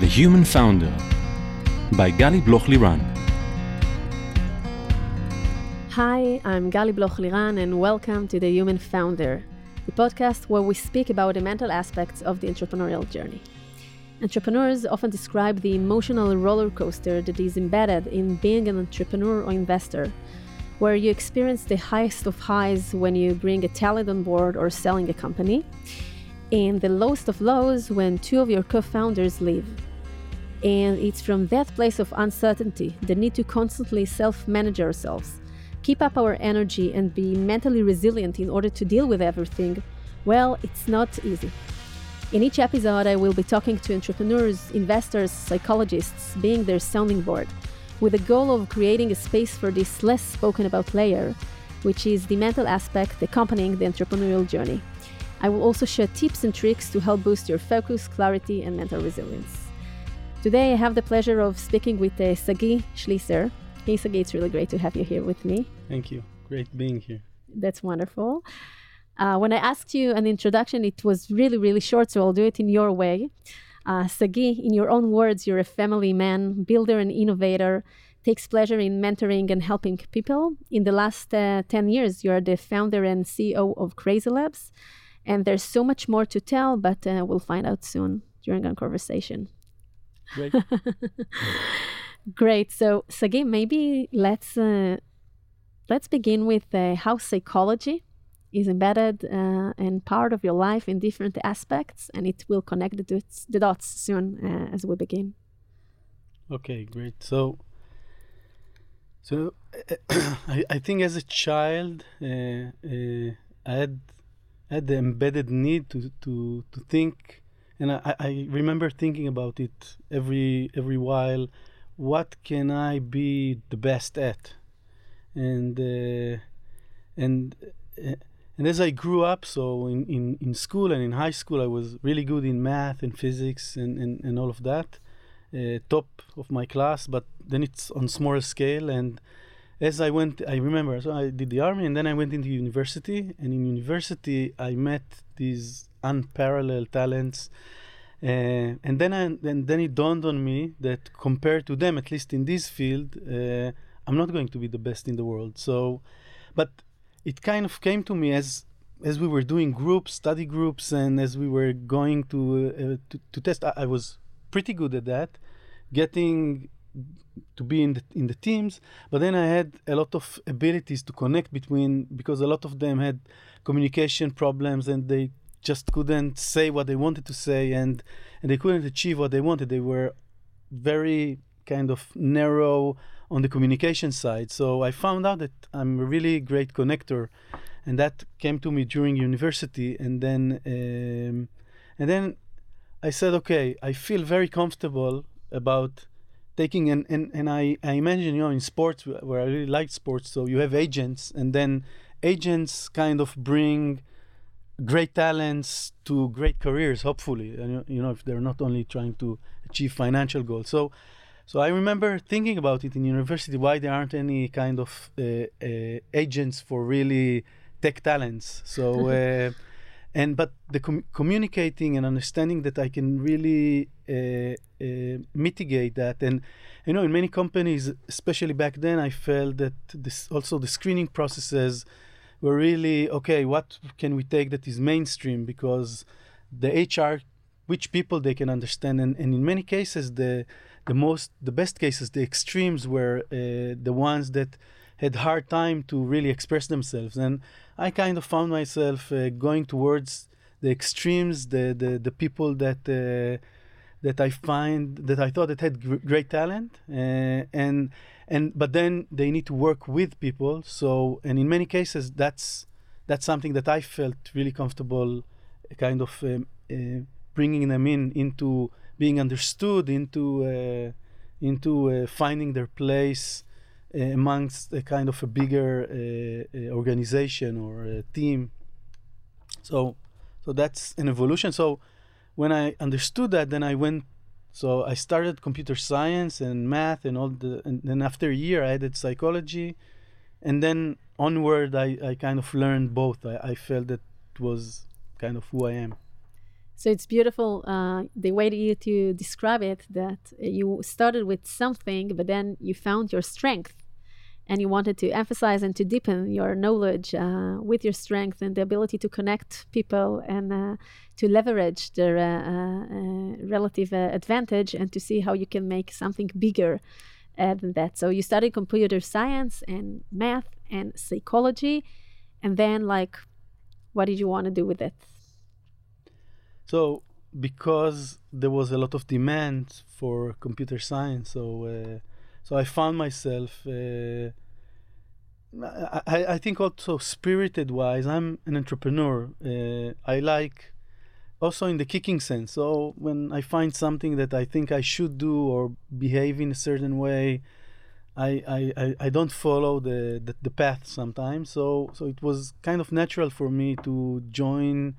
The Human Founder by Gali Bloch Liran. Hi, I'm Gali Bloch Liran, and welcome to The Human Founder, the podcast where we speak about the mental aspects of the entrepreneurial journey. Entrepreneurs often describe the emotional roller coaster that is embedded in being an entrepreneur or investor, where you experience the highest of highs when you bring a talent on board or selling a company, and the lowest of lows when two of your co founders leave. And it's from that place of uncertainty, the need to constantly self manage ourselves, keep up our energy, and be mentally resilient in order to deal with everything, well, it's not easy. In each episode, I will be talking to entrepreneurs, investors, psychologists, being their sounding board, with the goal of creating a space for this less spoken about layer, which is the mental aspect accompanying the entrepreneurial journey. I will also share tips and tricks to help boost your focus, clarity, and mental resilience. Today, I have the pleasure of speaking with uh, Sagi Schliesser. Hey, Sagi, it's really great to have you here with me. Thank you. Great being here. That's wonderful. Uh, when I asked you an introduction, it was really, really short, so I'll do it in your way. Uh, Sagi, in your own words, you're a family man, builder, and innovator, takes pleasure in mentoring and helping people. In the last uh, 10 years, you're the founder and CEO of Crazy Labs. And there's so much more to tell, but uh, we'll find out soon during our conversation. Great. Great. So, Sagi, maybe let's uh, let's begin with uh, how psychology is embedded uh, and part of your life in different aspects, and it will connect the dots, the dots soon uh, as we begin. okay, great. So, so I, I think as a child, uh, uh, I had had the embedded need to to to think, and I, I remember thinking about it every every while. What can I be the best at? And uh, and uh, and as I grew up, so in, in, in school and in high school, I was really good in math and physics and, and, and all of that, uh, top of my class. But then it's on smaller scale. And as I went, I remember, so I did the army and then I went into university. And in university, I met these unparalleled talents. Uh, and then I, and then it dawned on me that compared to them, at least in this field, uh, I'm not going to be the best in the world. So, but it kind of came to me as as we were doing groups, study groups, and as we were going to uh, to, to, test. I, I, was pretty good at that, getting to be in the in the teams. But then I had a lot of abilities to connect between because a lot of them had communication problems and they just couldn't say what they wanted to say and and they couldn't achieve what they wanted. They were very kind of narrow on the communication side. So I found out that I'm a really great connector, and that came to me during university. And then, um, and then I said, okay, I feel very comfortable about taking and and, and I, I imagine you know in sports where I really like sports, so you have agents, and then agents kind of bring great talents to great careers hopefully and you know if they're not only trying to achieve financial goals so so I remember thinking about it in university why there aren't any kind of uh, uh, agents for really tech talents. So uh, and but the com- communicating and understanding that I can really uh, uh, mitigate that and you know in many companies especially back then I felt that this also the screening processes were really okay what can we take that is mainstream? Because the HR which people they can understand and, and in many cases the the most the best cases the extremes were uh, the ones that had hard time to really express themselves. And i kind of found myself uh, going towards the extremes the the, the people that uh, that i find that i thought that had gr- great talent uh, and and but then they need to work with people so and in many cases that's that's something that i felt really comfortable kind of um, uh, bringing them in into being understood, into uh, into finding their place amongst a kind of a bigger organization or team. So, so that's an evolution. So, when I understood that, then I went. So I started computer science and math and all the, and then after a year I added psychology, and then onward I, I kind of learned both. I, I felt that was kind of who I am. So it's beautiful uh, the way that you to describe it that you started with something, but then you found your strength and you wanted to emphasize and to deepen your knowledge uh, with your strength and the ability to connect people and uh, to leverage their uh, uh relative uh, advantage and to see how you can make something bigger uh, than that. So you studied computer science and math and psychology, and then like, what did you want to do with it? So because there was a lot of demand for computer science, so so I found myself. Uh, I, I think also spirited wise, I'm an entrepreneur. Uh, I like also in the kicking sense. So when I find something that I think I should do or behave in a certain way, I I, I I don't follow the, the, the path sometimes. So so it was kind of natural for me to join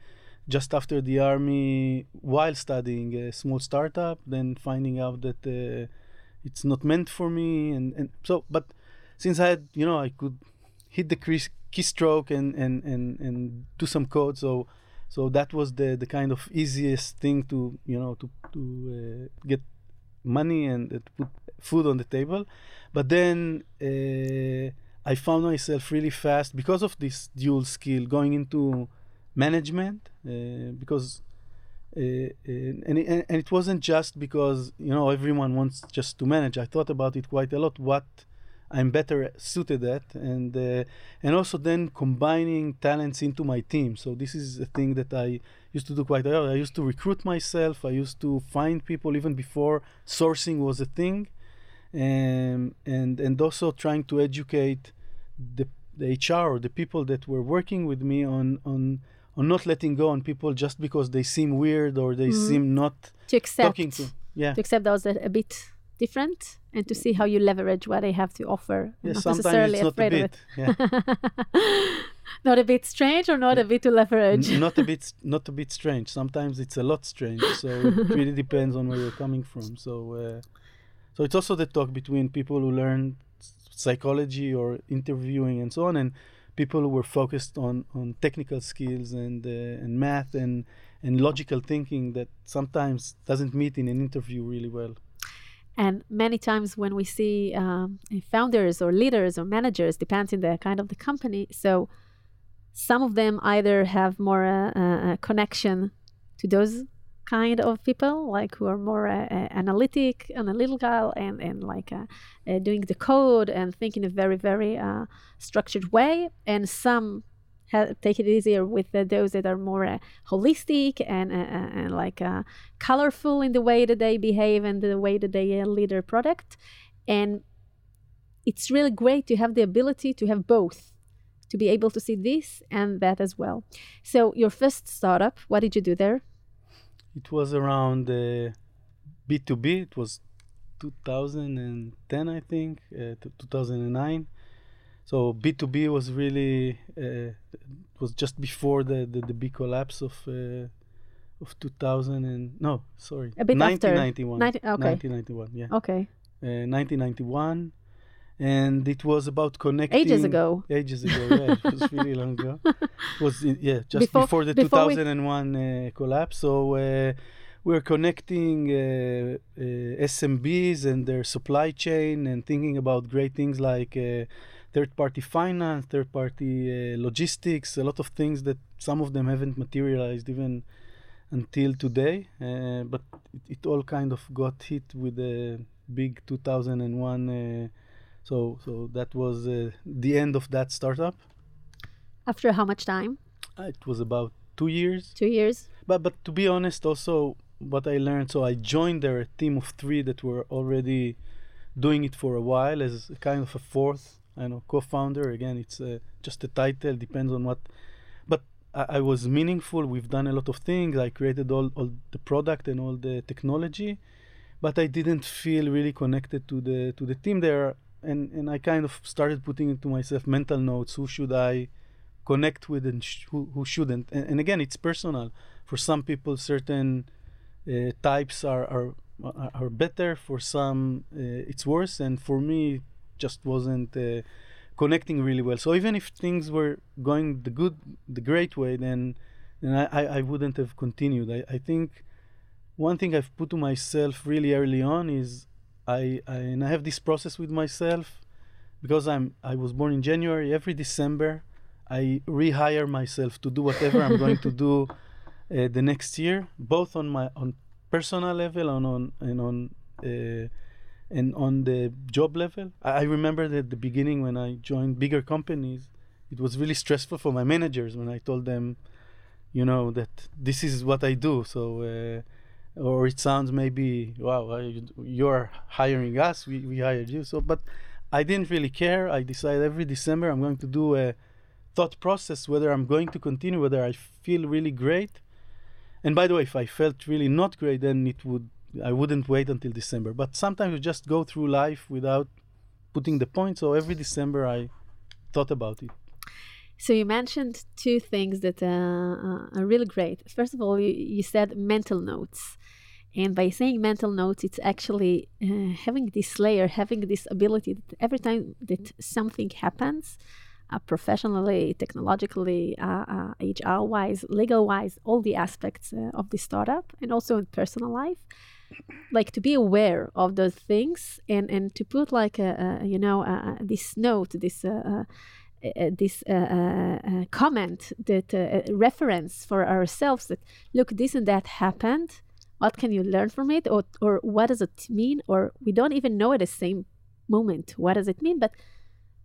just after the army while studying a small startup, then finding out that. Uh, it's not meant for me and, and so but since i had you know i could hit the keystroke and, and and and do some code so so that was the the kind of easiest thing to you know to to uh, get money and uh, put food on the table but then uh, i found myself really fast because of this dual skill going into management uh, because uh, and, and, and it wasn't just because you know everyone wants just to manage. I thought about it quite a lot. What I'm better suited at, and uh, and also then combining talents into my team. So this is a thing that I used to do quite a lot. I used to recruit myself. I used to find people even before sourcing was a thing, um, and and also trying to educate the, the HR or the people that were working with me on on on not letting go on people just because they seem weird or they mm. seem not to accept talking to yeah to accept that a bit different and to see how you leverage what they have to offer. Yeah, not necessarily not afraid of it. yeah. not a bit strange or not a bit to leverage? N- not a bit not a bit strange. Sometimes it's a lot strange so it really depends on where you're coming from. So uh, so it's also the talk between people who learn psychology or interviewing and so on and people who were focused on on technical skills and uh, and math and and logical thinking that sometimes doesn't meet in an interview really well. And many times when we see um, founders or leaders or managers, depends on the kind of the company. So some of them either have more uh, uh, connection to those kind of people, like who are more uh, uh, analytic, analytical, and and like uh, uh, doing the code and think in a very very structured way. And some take it easier with those that are more uh, holistic and and like colorful in the way that they behave and the way that they lead their product. And it's really great to have the ability to have both to be able to see this and that as well. So, your first startup, what did you do there? It was around uh, B2B. It was 2010, I think, uh, 2009. So B2B was really uh, was just before the, the, the big collapse of uh, of 2000 and no, sorry, a bit 1991. After. 90, okay. 1991, yeah. Okay. 1991 uh, and it was about connecting ages ago ages ago yeah it was really long ago it was yeah just before, before the before 2001 uh, collapse so uh, we're connecting uh, uh SMBs and their supply chain and thinking about great things like uh, third party finance third party uh, logistics a lot of things that some of them haven't materialized even until today but it, it, all kind of got hit with the big 2001 so so that was uh, the end of that startup. After how much time? Uh, it was about two years. Two years. But but to be honest, also what I learned. So I joined there a team of three that were already doing it for a while as kind of a fourth, I know, co-founder. Again, it's uh, just a title. Depends on what. But I, I, was meaningful. We've done a lot of things. I created all, all the product and all the technology, but I didn't feel really connected to the to the team there and and I kind of started putting into myself mental notes. Who should I connect with and sh- who who shouldn't? And, and, again, it's personal. For some people, certain uh, types are, are are better. For some, uh, it's worse. And for me, just wasn't uh, connecting really well. So even if things were going the good, the great way, then then I, I, wouldn't have continued. I, I think one thing I've put to myself really early on is I, I and I have this process with myself because I'm I was born in January. Every December, I rehire myself to do whatever I'm going to do uh, the next year, both on my on personal level and on and on uh, and on the job level. I, remember that at the beginning when I joined bigger companies, it was really stressful for my managers when I told them, you know, that this is what I do. So. Uh, or it sounds maybe wow you're hiring us we, we hired you so but i didn't really care i decided every december i'm going to do a thought process whether i'm going to continue whether i feel really great and by the way if i felt really not great then it would i wouldn't wait until december. But sometimes you just go through life without putting the point. So every december i thought about it. So you mentioned two things that uh, uh, are really great. First of all, you, you, said mental notes, and by saying mental notes, it's actually uh, having this layer, having this ability that every time that something happens, uh, professionally, technologically, HR-wise, uh, legal-wise, all the aspects uh, of the startup, and also in personal life, like to be aware of those things and and to put like a, a you know this note, this uh, this uh, uh, comment, that reference for ourselves that look, this and that happened. What can you learn from it, or or what does it mean? Or we don't even know at the same moment what does it mean, but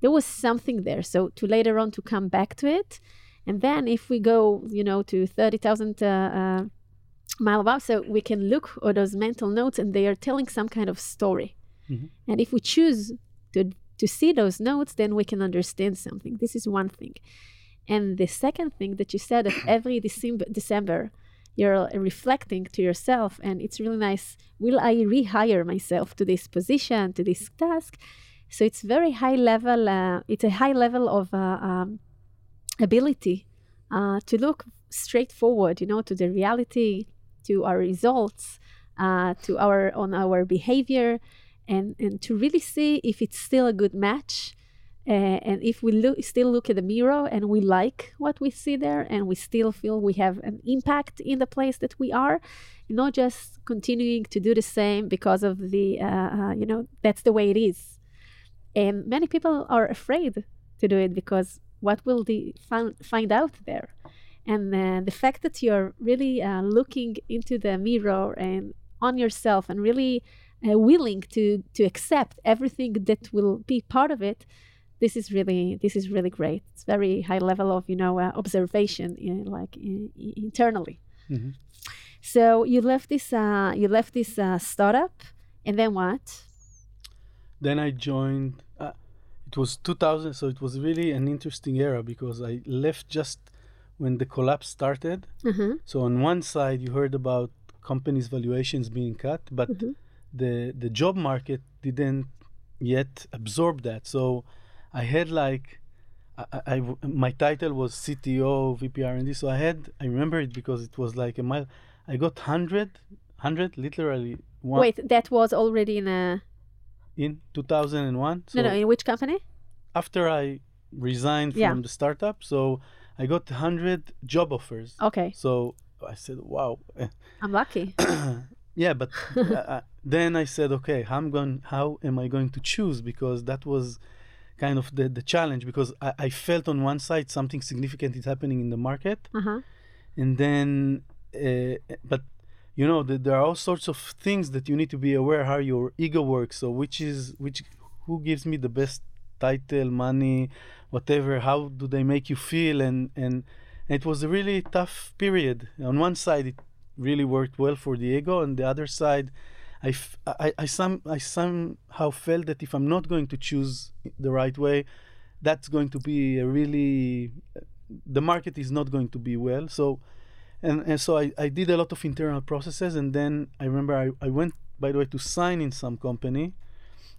there was something there. So to later on to come back to it, and then if we go, you know, to thirty thousand uh, mile above, so we can look at those mental notes, and they are telling some kind of story. Mm-hmm. And if we choose to to see those notes, then we can understand something. This is one thing. And the second thing that you said that every December, December you're reflecting to yourself, and it's really nice. Will I rehire myself to this position, to this task? So it's very high level. Uh, it's a high level of uh, um, ability uh, to look straightforward you know, to the reality, to our results, uh, to our on our behavior, and and to really see if it's still a good match uh, and if we look still look at the mirror and we like what we see there and we still feel we have an impact in the place that we are not just continuing to do the same because of the uh, uh, you know that's the way it is. And many people are afraid to do it because what will they find, find out there and uh, the fact that you're really uh, looking into the mirror and on yourself and really uh, willing to to accept everything that will be part of it this is really this is really great. It's very high level of you know uh, observation in, like in, internally. Mm-hmm. so you left this uh, you left this uh, startup and then what? Then i joined uh, it was 2000 so it was really an interesting era because i left just when the collapse started mm-hmm. so on one side you heard about companies valuations being cut but mm-hmm the the job market didn't yet absorb that. So I had like I, I my title was CTO VP R&D. So I had I remember it because it was like a mile. I got 100, 100 literally. One, Wait, that was already in a. In 2001. So no, no. In which company? After I resigned from yeah. the startup, so I got 100 job offers. Okay. So I said, "Wow." I'm lucky. yeah but uh, then i said okay how am going how am i going to choose because that was kind of the, the challenge because I, I felt on one side something significant is happening in the market uh-huh. and then uh, but you know the, there are all sorts of things that you need to be aware how your ego works so which is which who gives me the best title money whatever how do they make you feel and and it was a really tough period on one side it really worked well for Diego, ego. On the other side, I, f- I, I, some, I somehow felt that if I'm not going to choose the right way, that's going to be a really, the market is not going to be well. So, and, and so I, I did a lot of internal processes. And then I remember I, I went, by the way, to sign in some company.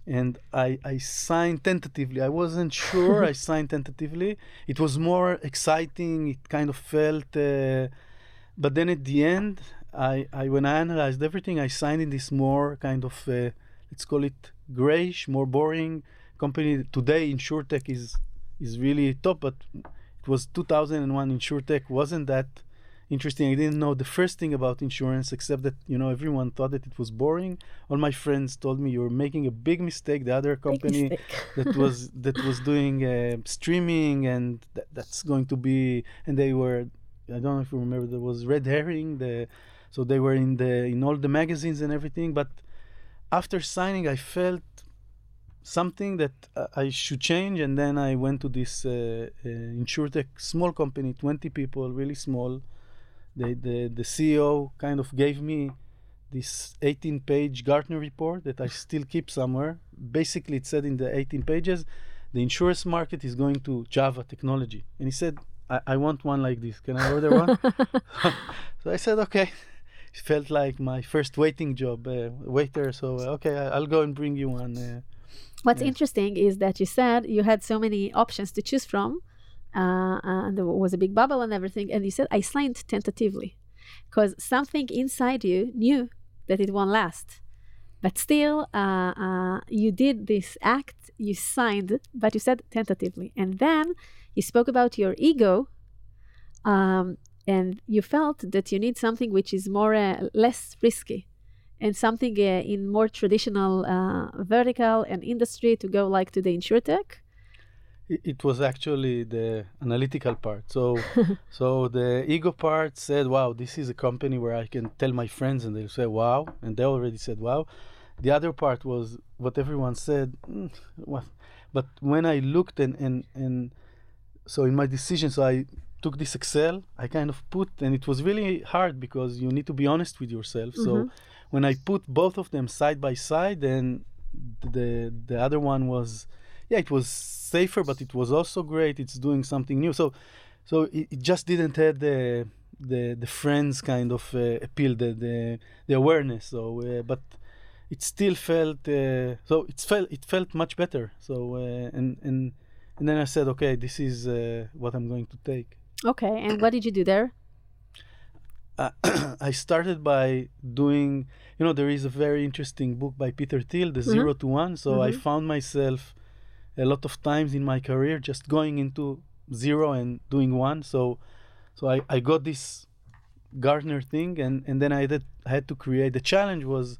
And I, I signed tentatively. I wasn't sure. I signed tentatively. It was more exciting. It kind of felt uh, but then at the end, I, I when I analyzed everything, I signed in this more kind of uh, let's call it grayish, more boring company. Today, InsurTech is is really top, but it was 2001. InsurTech wasn't that interesting. I didn't know the first thing about insurance, except that you know everyone thought that it was boring. All my friends told me you're making a big mistake. The other company that was that was doing uh, streaming and that, that's going to be, and they were, I don't know if you remember, there was red herring. The so they were in the in all the magazines and everything. But after signing, I felt something that uh, I should change, and then I went to this uh, uh, insurtech small company, 20 people, really small the, the, the CEO kind of gave me this 18 page Gartner report that I still keep somewhere. Basically, it said in the 18 pages, the insurance market is going to Java technology. And he said, I, I want one like this. Can I order one? so I said, okay. It felt like my first waiting job, uh, waiter. So, uh, okay, I, will go and bring you one. Uh, What's interesting is that you said you had so many options to choose from uh, and there was a big bubble and everything. And you said, I signed tentatively because something inside you knew that it won't last. But still, uh, uh, you did this act, you signed, but you said tentatively. And then you spoke about your ego, um, and you felt that you need something which is more uh, less risky and something uh, in more traditional uh, vertical and industry to go like to the insurtech it was actually the analytical part. So, so the ego part said, "Wow, this is a company where I can tell my friends, and they'll say, wow,' and they already said, "Wow." The other part was what everyone said. Mm, what? But when I looked and and and so in my decision, so I took this Excel. I kind of put, and it was really hard because you need to be honest with yourself. Mm-hmm. So when I put both of them side by side, then the the other one was yeah, it was safer, but it was also great. It's doing something new. So, so it, it just didn't have the the the friends kind of uh, appeal, the the the awareness. So, uh, but it still felt uh, so it felt it felt much better. So, uh, and and and then I said, okay, this is uh, what I'm going to take. Okay, and what did you do there? Uh, I started by doing, you know, there is a very interesting book by Peter Thiel, The mm-hmm. Zero to One. So mm-hmm. I found myself a lot of times in my career just going into zero and doing one. So so I, I got this Gartner thing and, and then I, did, had to create the challenge was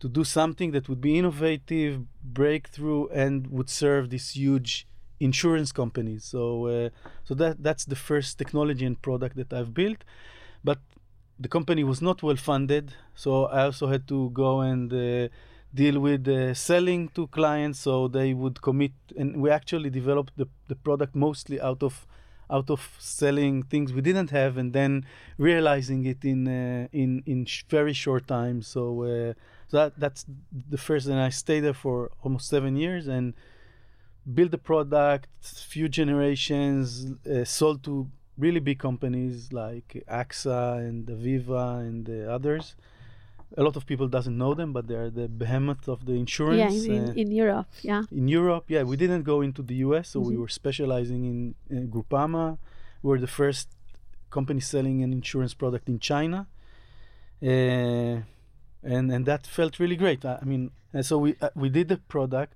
to do something that would be innovative, breakthrough, and would serve these huge insurance companies. So uh, so that that's the first technology and product that I've built. But the company was not well funded, so I also had to go and uh, deal with uh, selling to clients so they would commit and we actually developed the, the product mostly out of out of selling things we didn't have and then realizing it in uh, in in sh- very short time. So uh, that that's the first and I stayed there for almost 7 years and built the product few generations uh, sold to really big companies like AXA and Aviva and others a lot of people doesn't know them, but they're the behemoth of the insurance. Yeah, in, uh, in Europe, yeah. In Europe, yeah, we didn't go into the US, so mm-hmm. we were specializing in, in Groupama. We were the first company selling an insurance product in China, uh, and and that felt really great. I, I mean, and so we uh, we did the product,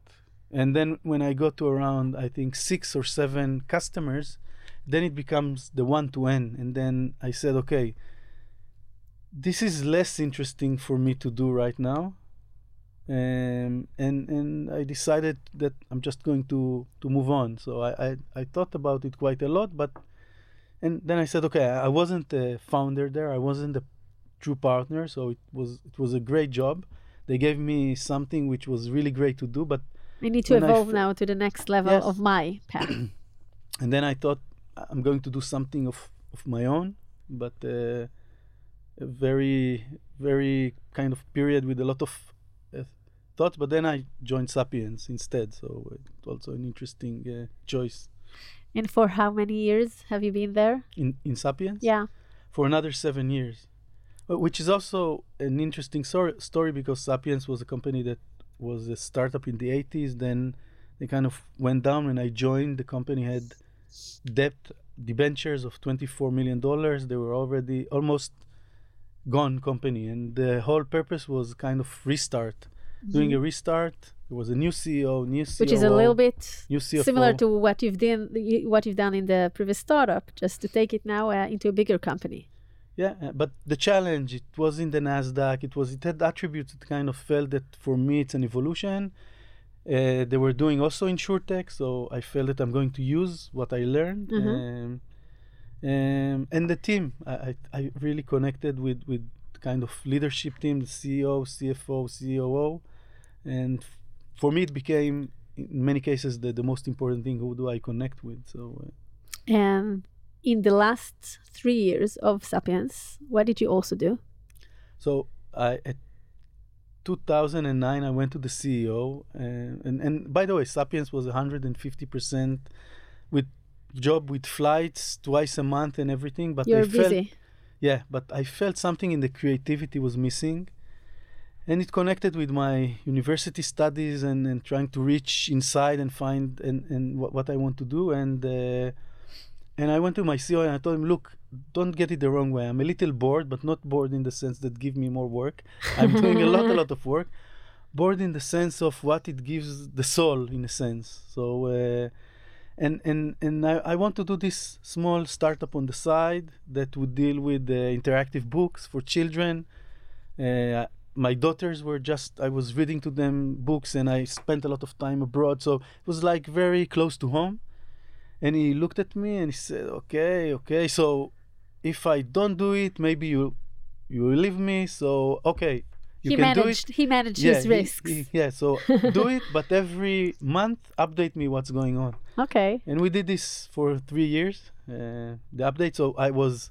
and then when I got to around I think six or seven customers, then it becomes the one to end, and then I said, okay this is less interesting for me to do right now. Um, and and I decided that I'm just going to to move on. So I, I, I thought about it quite a lot, but and then I said, okay, I wasn't a founder there. I wasn't a true partner. So it was it was a great job. They gave me something which was really great to do, but I need to evolve f- now to the next level yes. of my path. and then I thought I'm going to do something of of my own, but. Uh, very very kind of period with a lot of uh, thoughts but then i joined sapiens instead so it's also an interesting uh, choice. And for how many years have you been there? In in sapiens? Yeah. For another seven years. Uh, which is also an interesting story, story because sapiens was a company that was a startup in the 80s then they kind of went down when i joined. The company had debt debentures of 24 million dollars. They were already almost gone company and the whole purpose was kind of restart mm-hmm. doing a restart there was a new ceo new COO, which is a little bit similar to what you've done what you've done in the previous startup just to take it now uh, into a bigger company yeah, uh, but the challenge it was in the Nasdaq. It was it had attributes that kind of felt that for me it's an evolution. Uh, they were doing also insurtech, so I felt that I'm going to use what I learned. Mhm. Um, um, and the team, I, I, I really connected with with kind of leadership team, the CEO, CFO, COO, and for me it became in many cases the, the most important thing. Who do I connect with? So. Uh, And in the last three years of Sapiens, what did you also do? So I at 2009 I went to the CEO and and, and by the way Sapiens was 150 percent with job with flights twice a month and everything. But You're I felt busy. yeah, but I felt something in the creativity was missing. And it connected with my university studies and, and trying to reach inside and find and, and what, what I want to do. And uh, and I went to my CEO and I told him, look, don't get it the wrong way. I'm a little bored, but not bored in the sense that give me more work. I'm doing a lot, a lot of work. Bored in the sense of what it gives the soul, in a sense. So, uh, and and and I, I want to do this small startup on the side that would deal with uh, interactive books for children. Uh, my daughters were just I was reading to them books, and I spent a lot of time abroad, so it was like very close to home. And he looked at me and he said, "Okay, okay. So if I don't do it, maybe you you leave me. So okay, you he can do it." managed. He managed Yeah, his he- risks. he- yeah, so do it, but every month update me what's going on. okay. And we did this for three years. Uh, the update. So I was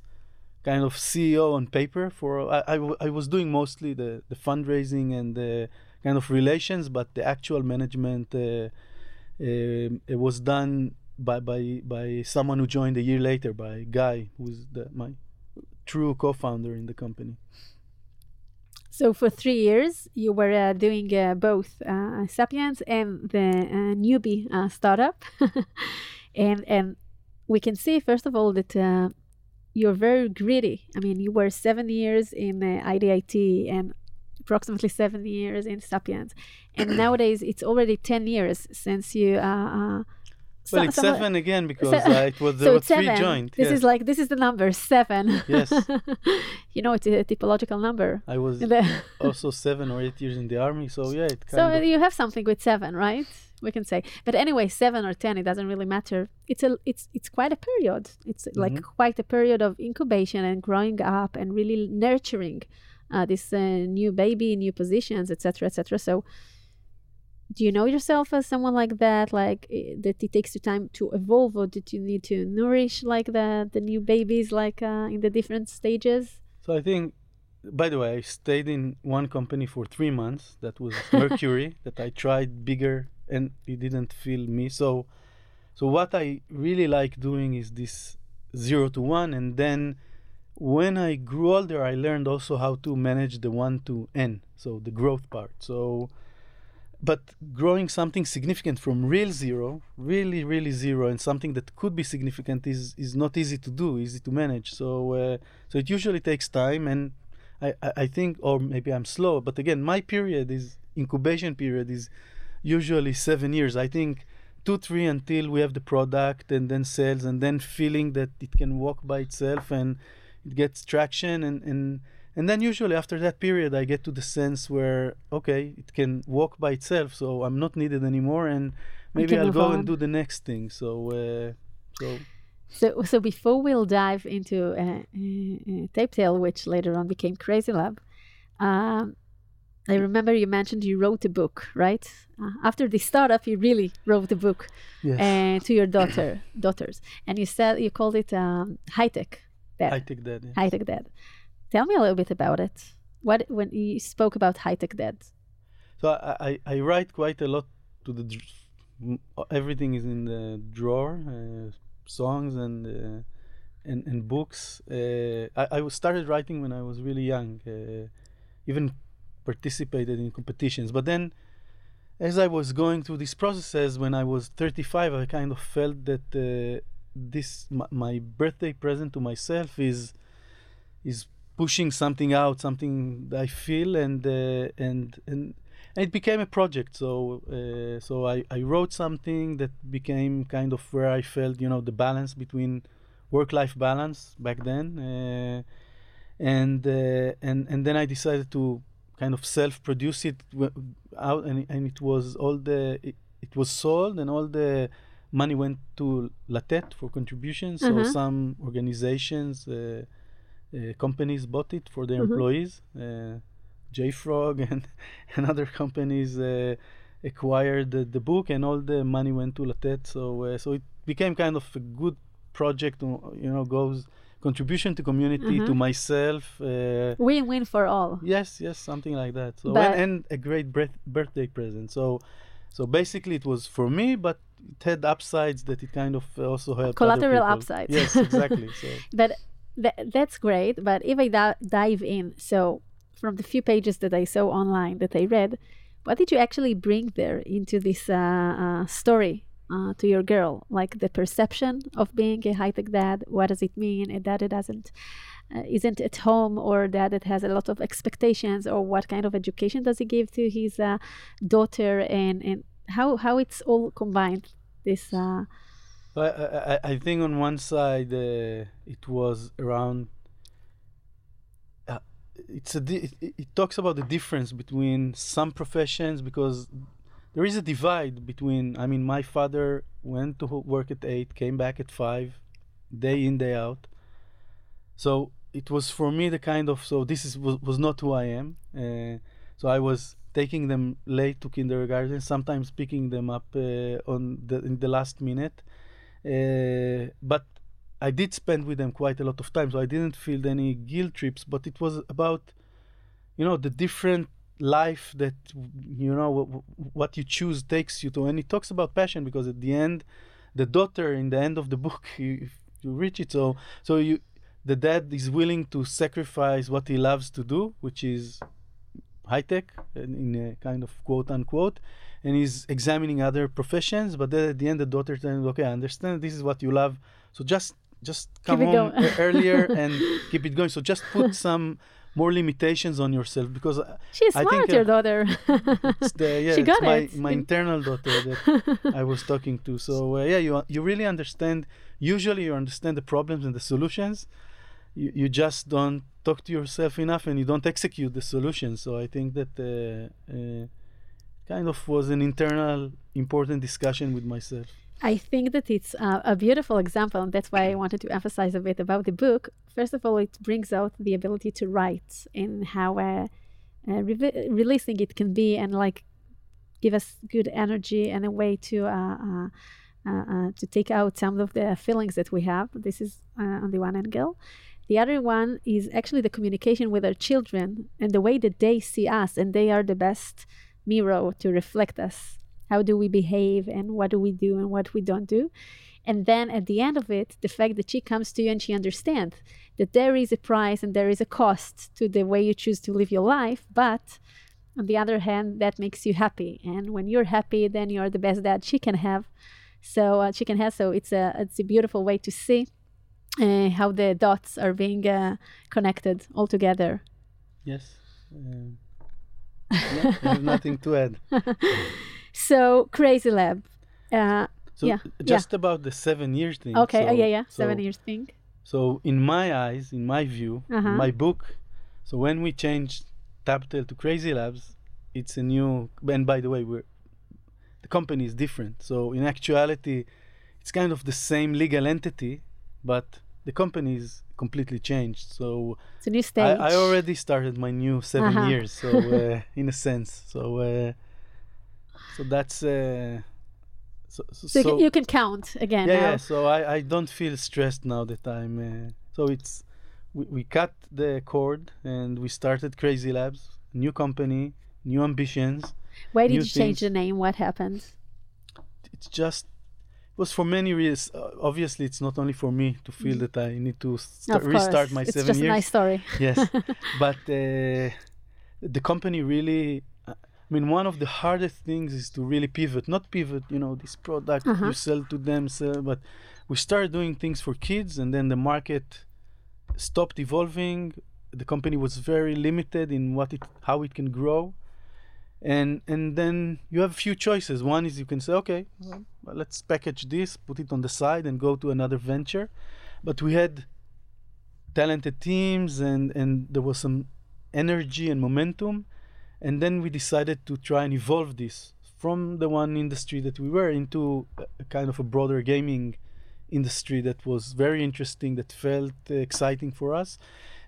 kind of CEO on paper for. I, I, w- I was doing mostly the the fundraising and the kind of relations, but the actual management uh, um, it was done by by by someone who joined a year later, by Guy, who's the, my true co-founder in the company. So for three years, you were uh, doing uh, both uh, Sapiens and the uh, newbie uh, startup, and and we can see first of all that uh, you're very greedy. I mean, you were seven years in uh, IDIT and approximately seven years in Sapiens, and nowadays it's already ten years since you. Well, it's seven again because Se- uh, it was so three seven. joined. This yes. is like this is the number seven. Yes. you know, it's a typological number. I was also seven or eight years in the army, so yeah, it kind So of you have something with seven, right? We can say, but anyway, seven or ten, it doesn't really matter. It's a, it's, it's quite a period. It's like Mhm. quite a period of incubation and growing up and really nurturing uh, this uh, new baby, new positions, etc., etc. So, do you know yourself as someone like that, like eh, that it takes you time to evolve, or did you need to nourish like the the new babies, like uh, in the different stages? So I think, by the way, I stayed in one company for three months. That was Mercury. that I tried bigger, and it didn't feel me. So, so what I really like doing is this zero to one, and then when I grew older, I learned also how to manage the one to n, so the growth part. So, but growing something significant from real zero, really, really zero, and something that could be significant is is not easy to do, easy to manage. So, uh, so it usually takes time, and I, I, I think, or maybe I'm slow, but again, my period is incubation period is usually seven years. I think two, three until we have the product, and then sales, and then feeling that it can walk by itself and it gets traction, and and and then usually after that period, I get to the sense where okay, it can walk by itself, so I'm not needed anymore, and maybe I'll go on. and do the next thing. So, uh, so So, so before we'll dive into uh, uh, uh, TabTale, which later on became Crazy Lab, um, I remember you mentioned you wrote a book, right? Uh, after the startup, you really wrote a book yes, uh, to your daughter, daughters, and you said you called it um, high tech dad, High Tech that. yeah. high tech dad. Tell me a little bit about it. What when you spoke about high tech dad? So I, I, I write quite a lot to the everything is in the drawer, uh, songs and uh, and and books. Uh, I I started writing when I was really young, uh, even participated in competitions. But then, as I was going through these processes, when I was 35, I kind of felt that uh, this my, my birthday present to myself is is pushing something out, something I feel, and uh, and and and it became a project. So uh, so I, I wrote something that became kind of where I felt you know the balance between work life balance back then. Uh, and uh, and and then I decided to kind of self-produce it out, and, and it was all the it, it was sold, and all the money went to Latet for contributions. So Uh-huh. some organizations, uh, uh, companies bought it for their Mhm. employees. Uh, JFrog and and other companies uh, acquired the, the book, and all the money went to Latet. So uh, so it became kind of a good project. uh, You know, goes contribution to community to Mhm. myself. Uh, Win-win for all. Yes, yes, something like that. So and, and a great birth, birthday present. So so basically it was for me, but it had upsides that it kind of also helped. Collateral upsides. Yes, exactly. So But th- that's great. But if I da- dive in, so from the few pages that I saw online that I read, what did you actually bring there into this uh, uh, story uh, to your girl? Like the perception of being a high tech dad. What does it mean? A dad that doesn't. Uh, isn't at home or dad that has a lot of expectations or what kind of education does he give to his uh, daughter and, and how, how it's all combined this I, I, I think on one side uh, it was around. Uh, it's a di- it, it talks about the difference between some professions because there is a divide between. I mean, my father went to work at eight, came back at five, day in day out. So it was for me the kind of so this is was, was not who I am. Uh, so I was taking them late to kindergarten, sometimes picking them up uh, on the in the last minute. Uh, but I did spend with them quite a lot of time, so I didn't feel any guilt trips. But it was about, you know, the different life that you know what you choose takes you to, and he talks about passion because at the end, the daughter in the end of the book, you, you reach it, so so you, the dad is willing to sacrifice what he loves to do, which is high tech in a kind of quote unquote and he's examining other professions but then at the end the daughter tells him okay i understand. This is what you love. So just just come home earlier and keep it going. So just put some more limitations on yourself because uh, she's I smart think, your uh, daughter. it's the yeah She it's got my, it. my internal daughter that i was talking to. So uh, yeah you you really understand. Usually you understand the problems and the solutions. You, you just don't talk to yourself enough and you don't execute the solution. So i think that uh, uh, kind of was an internal important discussion with myself I think that it's a beautiful example, and that's why I wanted to emphasize a bit about the book. First of all, it brings out the ability to write and how uh, uh, re- releasing it can be, and like give us good energy and a way to uh, uh, uh, to take out some of the feelings that we have. This is on the one angle. The other one is actually the communication with our children and the way that they see us, and they are the best mirror to reflect us. How do we behave and what do we do and what we don't do? And then at the end of it the fact that she comes to you and she understands that there is a price and there is a cost to the way you choose to live your life but on the other hand that makes you happy. And when you're happy then you're the best dad she can have. So uh, she can have so it's a it's a beautiful way to see uh, how the dots are being uh, connected all together. Yes um, yeah, I have nothing to add so crazy lab uh, so Yeah, just about the seven years thing okay oh so- yeah yeah seven years thing So in my eyes, in my view, Uh-huh. my book. So when we changed TabTale to Crazy Labs, it's a new. And by the way, we're the company is different. So in actuality, it's kind of the same legal entity, but the company is completely changed. So it's a new I, stage I already started my new 7 Uh-huh. years. So uh, in a sense, so uh, so that's. Uh, so, so, so, you, can, you can count again yeah, now. yeah. So I, I don't feel stressed now that I'm. Uh, so it's we, we cut the cord and we started Crazy Labs, new company, new ambitions. Why did you change the name? What happened? It's just was for many reasons. Uh, obviously, it's not only for me to feel that I need to sta- of course, restart my it's seven just years. a nice story. yes, but uh, the company really. I mean, one of the hardest things is to really pivot. Not pivot, you know, this product Uh-huh. you sell to them, sell, but we started doing things for kids, and then the market stopped evolving. The company was very limited in what it, how it can grow, and and then you have a few choices. One is you can say, okay, well, well, let's package this, put it on the side, and go to another venture. But we had talented teams and and there was some energy and momentum and then we decided to try and evolve this from the one industry that we were into a, kind of a broader gaming industry that was very interesting that felt exciting for us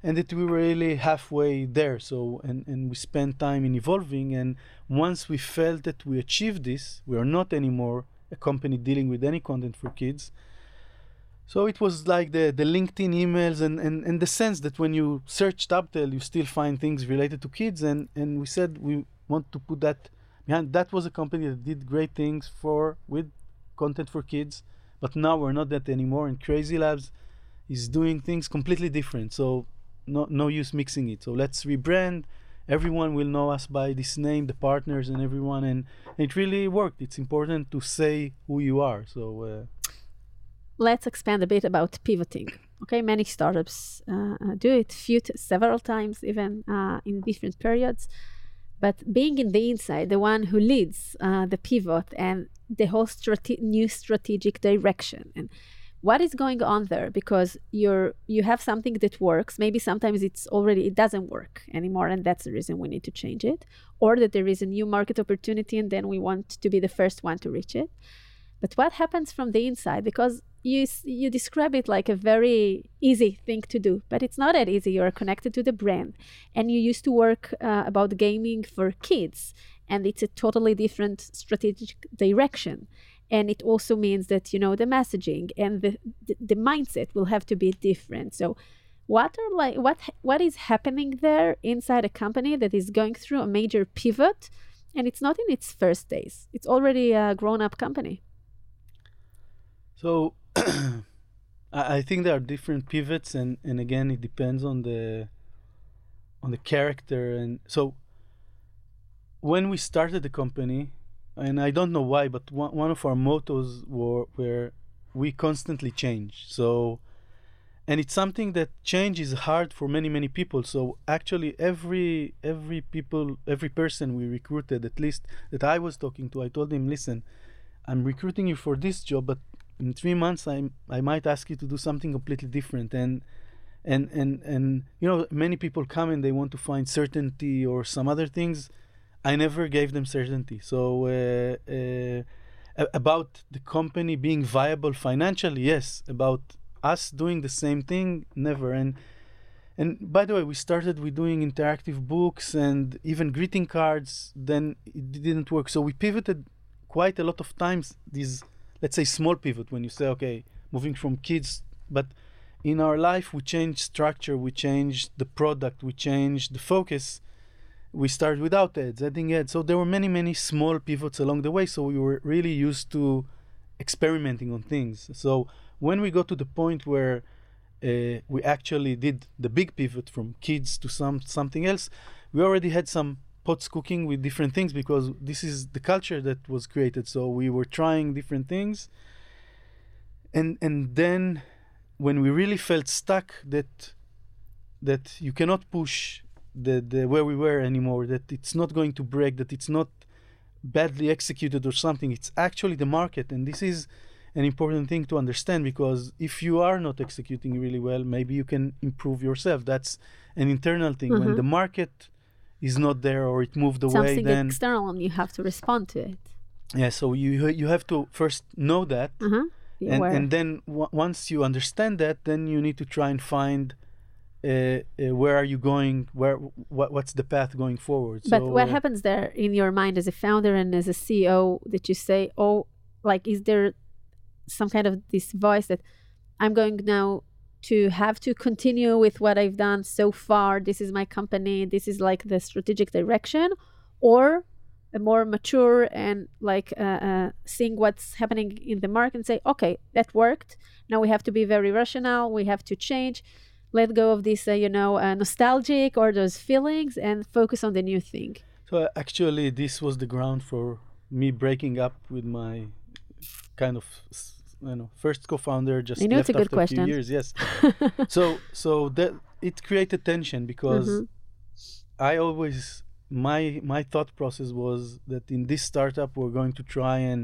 and that we were really halfway there so and, and we spent time in evolving and once we felt that we achieved this we are not anymore a company dealing with any content for kids so it was like the, the LinkedIn emails and, and, and the sense that when you search TabTale, you still find things related to kids. And, and we said we want to put that behind. That was a company that did great things for with content for kids. But now we're not that anymore. And Crazy Labs is doing things completely different. So no, no use mixing it. So let's rebrand. Everyone will know us by this name, the partners and everyone. And it really worked. It's important to say who you are. So. Uh, let's expand a bit about pivoting. Okay, many startups uh, uh, do it few t- several times, even uh, in different periods. But being in the inside, the one who leads uh, the pivot and the whole strate- new strategic direction, and what is going on there? Because you're you have something that works. Maybe sometimes it's already it doesn't work anymore, and that's the reason we need to change it, or that there is a new market opportunity, and then we want to be the first one to reach it. But what happens from the inside? Because you you describe it like a very easy thing to do, but it's not that easy. You are connected to the brand, and you used to work uh, about gaming for kids, and it's a totally different strategic direction. And it also means that you know the messaging and the the, mindset will have to be different. So what are like what what is happening there inside a company that is going through a major pivot and it's not in its first days it's already a grown up company so I think there are different pivots, and and again, it depends on the on the character. And so when we started the company, and I don't know why, but one, one of our mottos were where we constantly change. So and it's something that change is hard for many many people. So actually every every people every person we recruited at least that i was talking to i told him listen i'm recruiting you for this job but in three months I I might ask you to do something completely different. And and and and you know many people come and they want to find certainty or some other things I never gave them certainty. So uh, uh, about the company being viable financially yes about us doing the same thing never. And and by the way we started with doing interactive books and even greeting cards then it didn't work. So we pivoted quite a lot of times these let's say small pivot when you say okay moving from kids but in our life we change structure we change the product we change the focus we started without ads adding ads. So there were many many small pivots along the way. So we were really used to experimenting on things. So when we got to the point where uh, we actually did the big pivot from kids to some something else we already had some pots cooking with different things because this is the culture that was created. So we were trying different things. And and then when we really felt stuck that that you cannot push the, the where we were anymore that it's not going to break that it's not badly executed or something. It's actually the market and this is an important thing to understand because if you are not executing really well maybe you can improve yourself. That's an internal thing. Mm-hmm. when the market is not there or it moved away something then external and you have to respond to it. Yeah so you you have to first know that uh-huh. and and then w- once you understand that then you need to try and find where are you going where what, what's the path going forward but so, what uh, happens there in your mind as a founder and as a ceo that you say oh like is there some kind of this voice that i'm going now to have to continue with what I've done so far. This is my company. This is like the strategic direction, or a more mature and like uh, uh, seeing what's happening in the market and say, okay, that worked. Now we have to be very rational. We have to change. Let go of this, uh, you know, uh, nostalgic or those feelings and focus on the new thing. So actually, this was the ground for me breaking up with my kind of you know first co-founder just I know left it's a good after question. a few years yes so so that it created tension because Mhm. i always my my thought process was that in this startup we're going to try and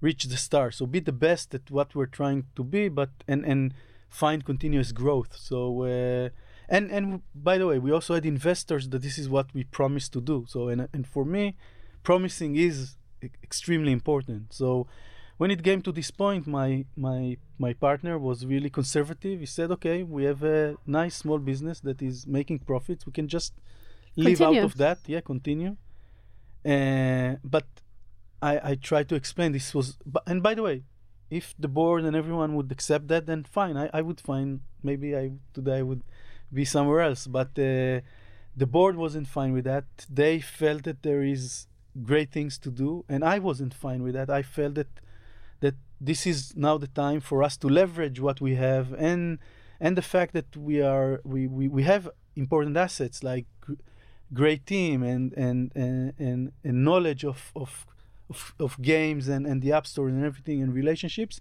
reach the star so be the best at what we're trying to be but and and find continuous growth. So uh, and and by the way, we also had investors that this is what we promised to do. So and and for me, promising is extremely important. So when it came to this point, my my my partner was really conservative. He said, "Okay, we have a nice small business that is making profits. We can just live out of that. Yeah, continue." Uh, but I I tried to explain this was. But, and by the way, if the board and everyone would accept that, then fine. I, I would find maybe I today I would be somewhere else. But uh, the board wasn't fine with that. They felt that there is great things to do, and I wasn't fine with that. I felt that that this is now the time for us to leverage what we have and and the fact that we are we we, we have important assets like great team and and and, and, and knowledge of, of of of games and and the app store and everything and relationships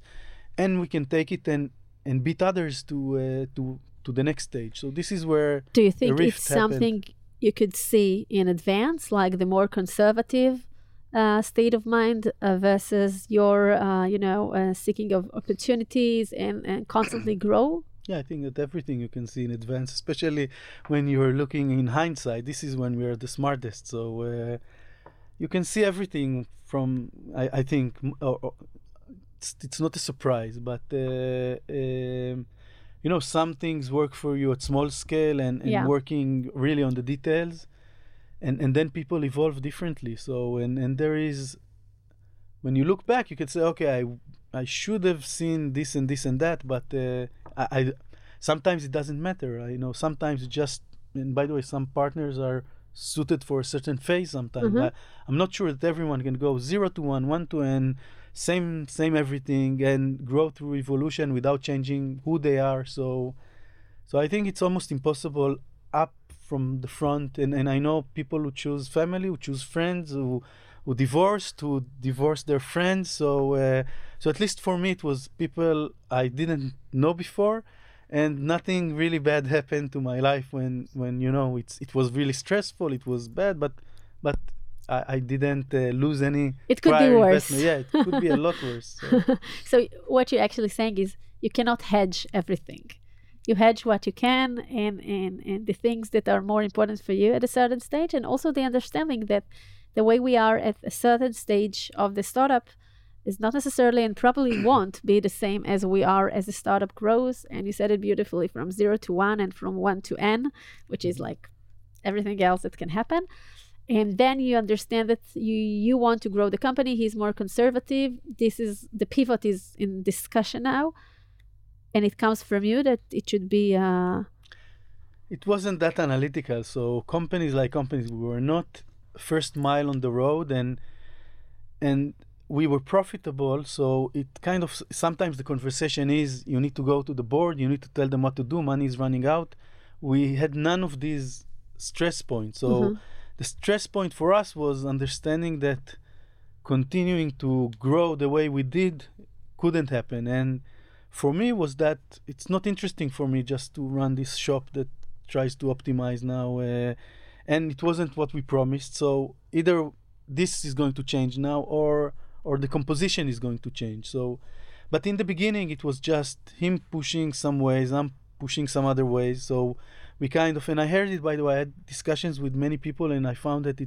and we can take it and and beat others to uh, to to the next stage so this is where Do you think it's happened. something you could see in advance, like the more conservative uh, state of mind uh, versus your, uh, you know, uh, seeking of opportunities and, and constantly grow? Yeah, I think that everything you can see in advance, especially when you're looking in hindsight. This is when we are the smartest. So uh, you can see everything from. I, I think or, or it's, it's not a surprise, but uh, um, you know some things work for you at small scale and, and Yeah. working really on the details, and and then people evolve differently. So and and there is when you look back, you could say, okay, I I should have seen this and this and that, but uh, I, I sometimes it doesn't matter. I know sometimes it just and by the way, some partners are suited for a certain phase. Sometimes Mhm. I, I'm not sure that everyone can go zero to one, one to n, same same everything, and grow through evolution without changing who they are. So, so I think it's almost impossible up from the front. And, and I know people who choose family, who choose friends, who who divorced, who divorce their friends. So, uh, so at least for me, it was people I didn't know before, and nothing really bad happened to my life when, when you know, it's it was really stressful. It was bad, but but I, I didn't uh, lose any. It could be worse. investment. Yeah, it could be a lot worse. So. so what you're actually saying is you cannot hedge everything. You hedge what you can and, and, and the things that are more important for you at a certain stage, and also the understanding that the way we are at a certain stage of the startup is not necessarily and probably won't be the same as we are as the startup grows. And you said it beautifully from zero to one and from one to n, which is like everything else that can happen. And then you understand that you you want to grow the company. He's more conservative. This is the pivot is in discussion now. And it comes from you that it should be uh it wasn't that analytical. So companies like companies, we were not first mile on the road, and and we were profitable. So it kind of sometimes the conversation is you need to go to the board, you need to tell them what to do. Money is running out. We had none of these stress points. So Mhm. the stress point for us was understanding that continuing to grow the way we did couldn't happen and for me was that it's not interesting for me just to run this shop that tries to optimize now uh, and it wasn't what we promised so either this is going to change now or or the composition is going to change. So but in the beginning it was just him pushing some ways i'm pushing some other ways. So we kind of and i heard it by the way i had discussions with many people and i found that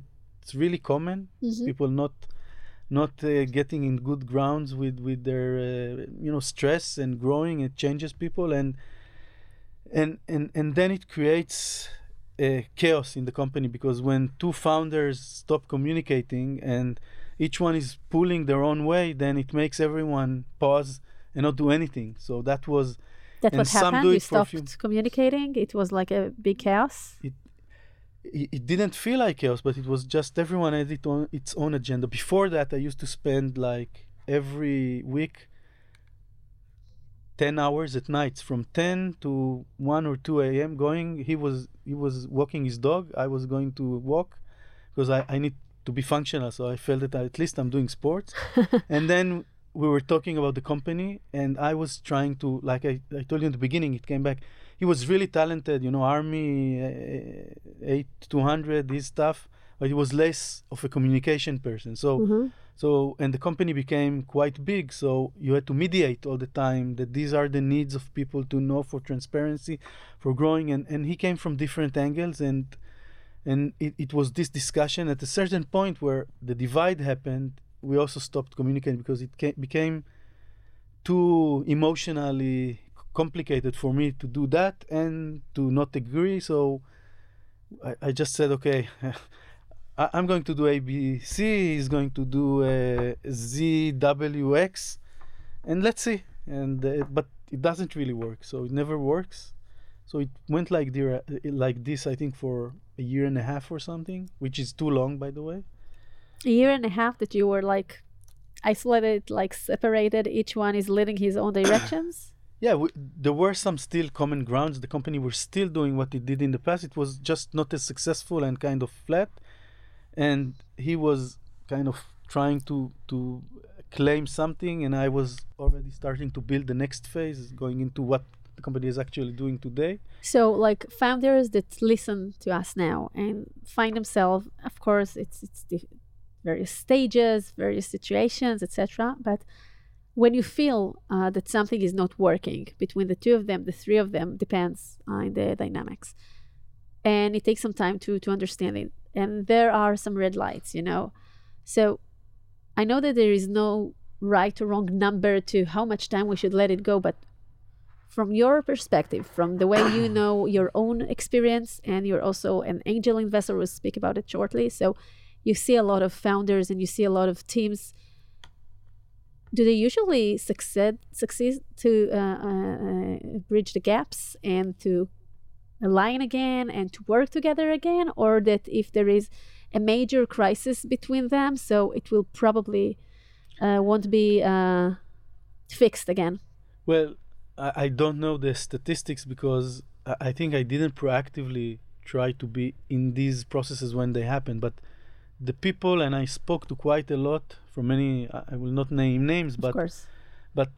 it's really common. Mhm. people not not uh, getting in good grounds with with their uh, you know stress and growing it changes people. And and and and then it creates uh, chaos in the company because when two founders stop communicating and each one is pulling their own way then it makes everyone pause and not do anything so that was that's what some happened do you it stopped few- communicating it was like a big chaos it, it didn't feel like chaos, but it was just everyone had it on its own agenda. Before that, I used to spend like every week 10 hours at nights from 10 to 1 or 2 a.m. going. He was he was walking his dog. I was going to walk because I, I need to be functional. So I felt that at least I'm doing sports. and then we were talking about the company, and I was trying to, like I, I told you in the beginning, it came back. He was really talented, you know, Army uh, 8 200, this stuff, but he was less of a communication person. So Mhm. So, and the company became quite big. So you had to mediate all the time that these are the needs of people to know for transparency, for growing. And, and he came from different angles. And, and it, it was this discussion at a certain point where the divide happened. We also stopped communicating because it came, became too emotionally complicated for me to do that and to not agree. So I, I just said, okay, I, am going to do ABC, he's going to do uh, ZWX, and let's see. And uh, but it doesn't really work, so it never works. So it went like the, like this, I think, for a year and a half or something, which is too long, by the way. A year and a half that you were like isolated, like separated. Each one is leading his own directions. yeah, we, there were some still common grounds. The company were still doing what it did in the past. It was just not as successful and kind of flat and he was kind of trying to to claim something and i was already starting to build the next phase going into what the company is actually doing today. So like founders that listen to us now and find themselves of course it's it's the various stages various situations etc but when you feel uh, that something is not working between the two of them the three of them depends on the dynamics. And it takes some time to to understand it. And there are some red lights you know? So i know that there is no right or wrong number to how much time we should let it go but from your perspective from the way you know your own experience and you're also an angel investor we'll speak about it shortly. So you see a lot of founders and you see a lot of teams. Do they usually succeed succeed to uh, uh, bridge the gaps and to align again and to work together again, or that if there is a major crisis between them, so it will probably uh, won't be uh, fixed again? Well, I, I don't know the statistics because I think I didn't proactively try to be in these processes when they happen, but the people and I spoke to quite a lot from many. I will not name names, but but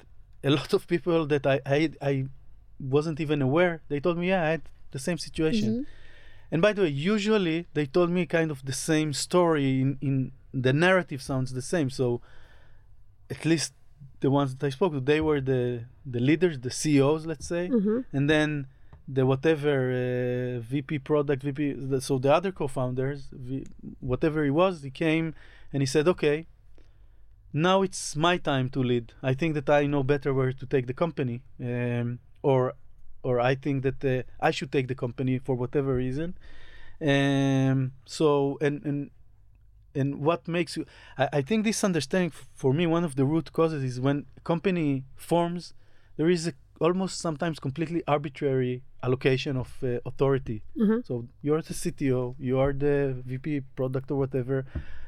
a lot of people that I I, I wasn't even aware. They told me, yeah, I had the same situation. Mm-hmm. And by the way, usually they told me kind of the same story in, in the narrative sounds the same. So at least the ones that I spoke to, they were the the leaders, the CEOs, let's say, mm-hmm. and then the whatever uh, VP product, VP. The, so the other co-founders, v, whatever he was, he came and he said, "Okay, now it's my time to lead. I think that I know better where to take the company, um, or or I think that uh, I should take the company for whatever reason. Um, so and and and what makes you I, I think this understanding f- for me one of the root causes is when a company forms there is a almost sometimes completely arbitrary allocation of uh, authority mm-hmm. so you're the cto you are the vp product or whatever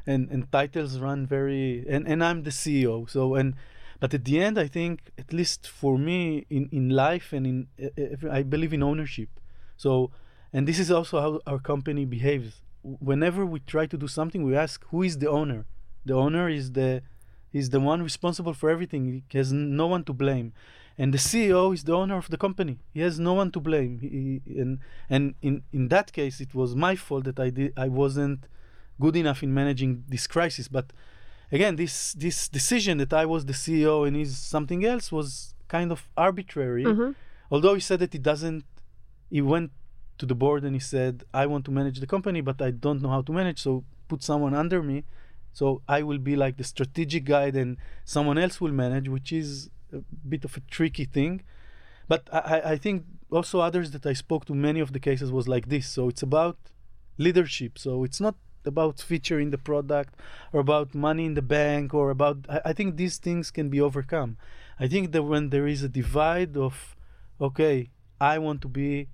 and and titles run very and and i'm the ceo so and but at the end, I think, at least for me in, in life and in, uh, I believe in ownership. So, and this is also how our company behaves. Whenever we try to do something, we ask who is the owner. The owner is the is the one responsible for everything. He has no one to blame, and the CEO is the owner of the company. He has no one to blame. He, and and in in that case, it was my fault that I did I wasn't good enough in managing this crisis. But again, this this decision that I was the CEO and he's something else was kind of arbitrary. Mm-hmm. Although he said that he doesn't, he went to the board and he said, "I want to manage the company, but I don't know how to manage, so put someone under me." So I will be like the strategic guide, and someone else will manage, which is a bit of a tricky thing. But I, I think also others that I spoke to, many of the cases was like this. So it's about leadership. So it's not about feature in the product or about money in the bank or about I, I, think these things can be overcome i think that when there is a divide of okay i want to be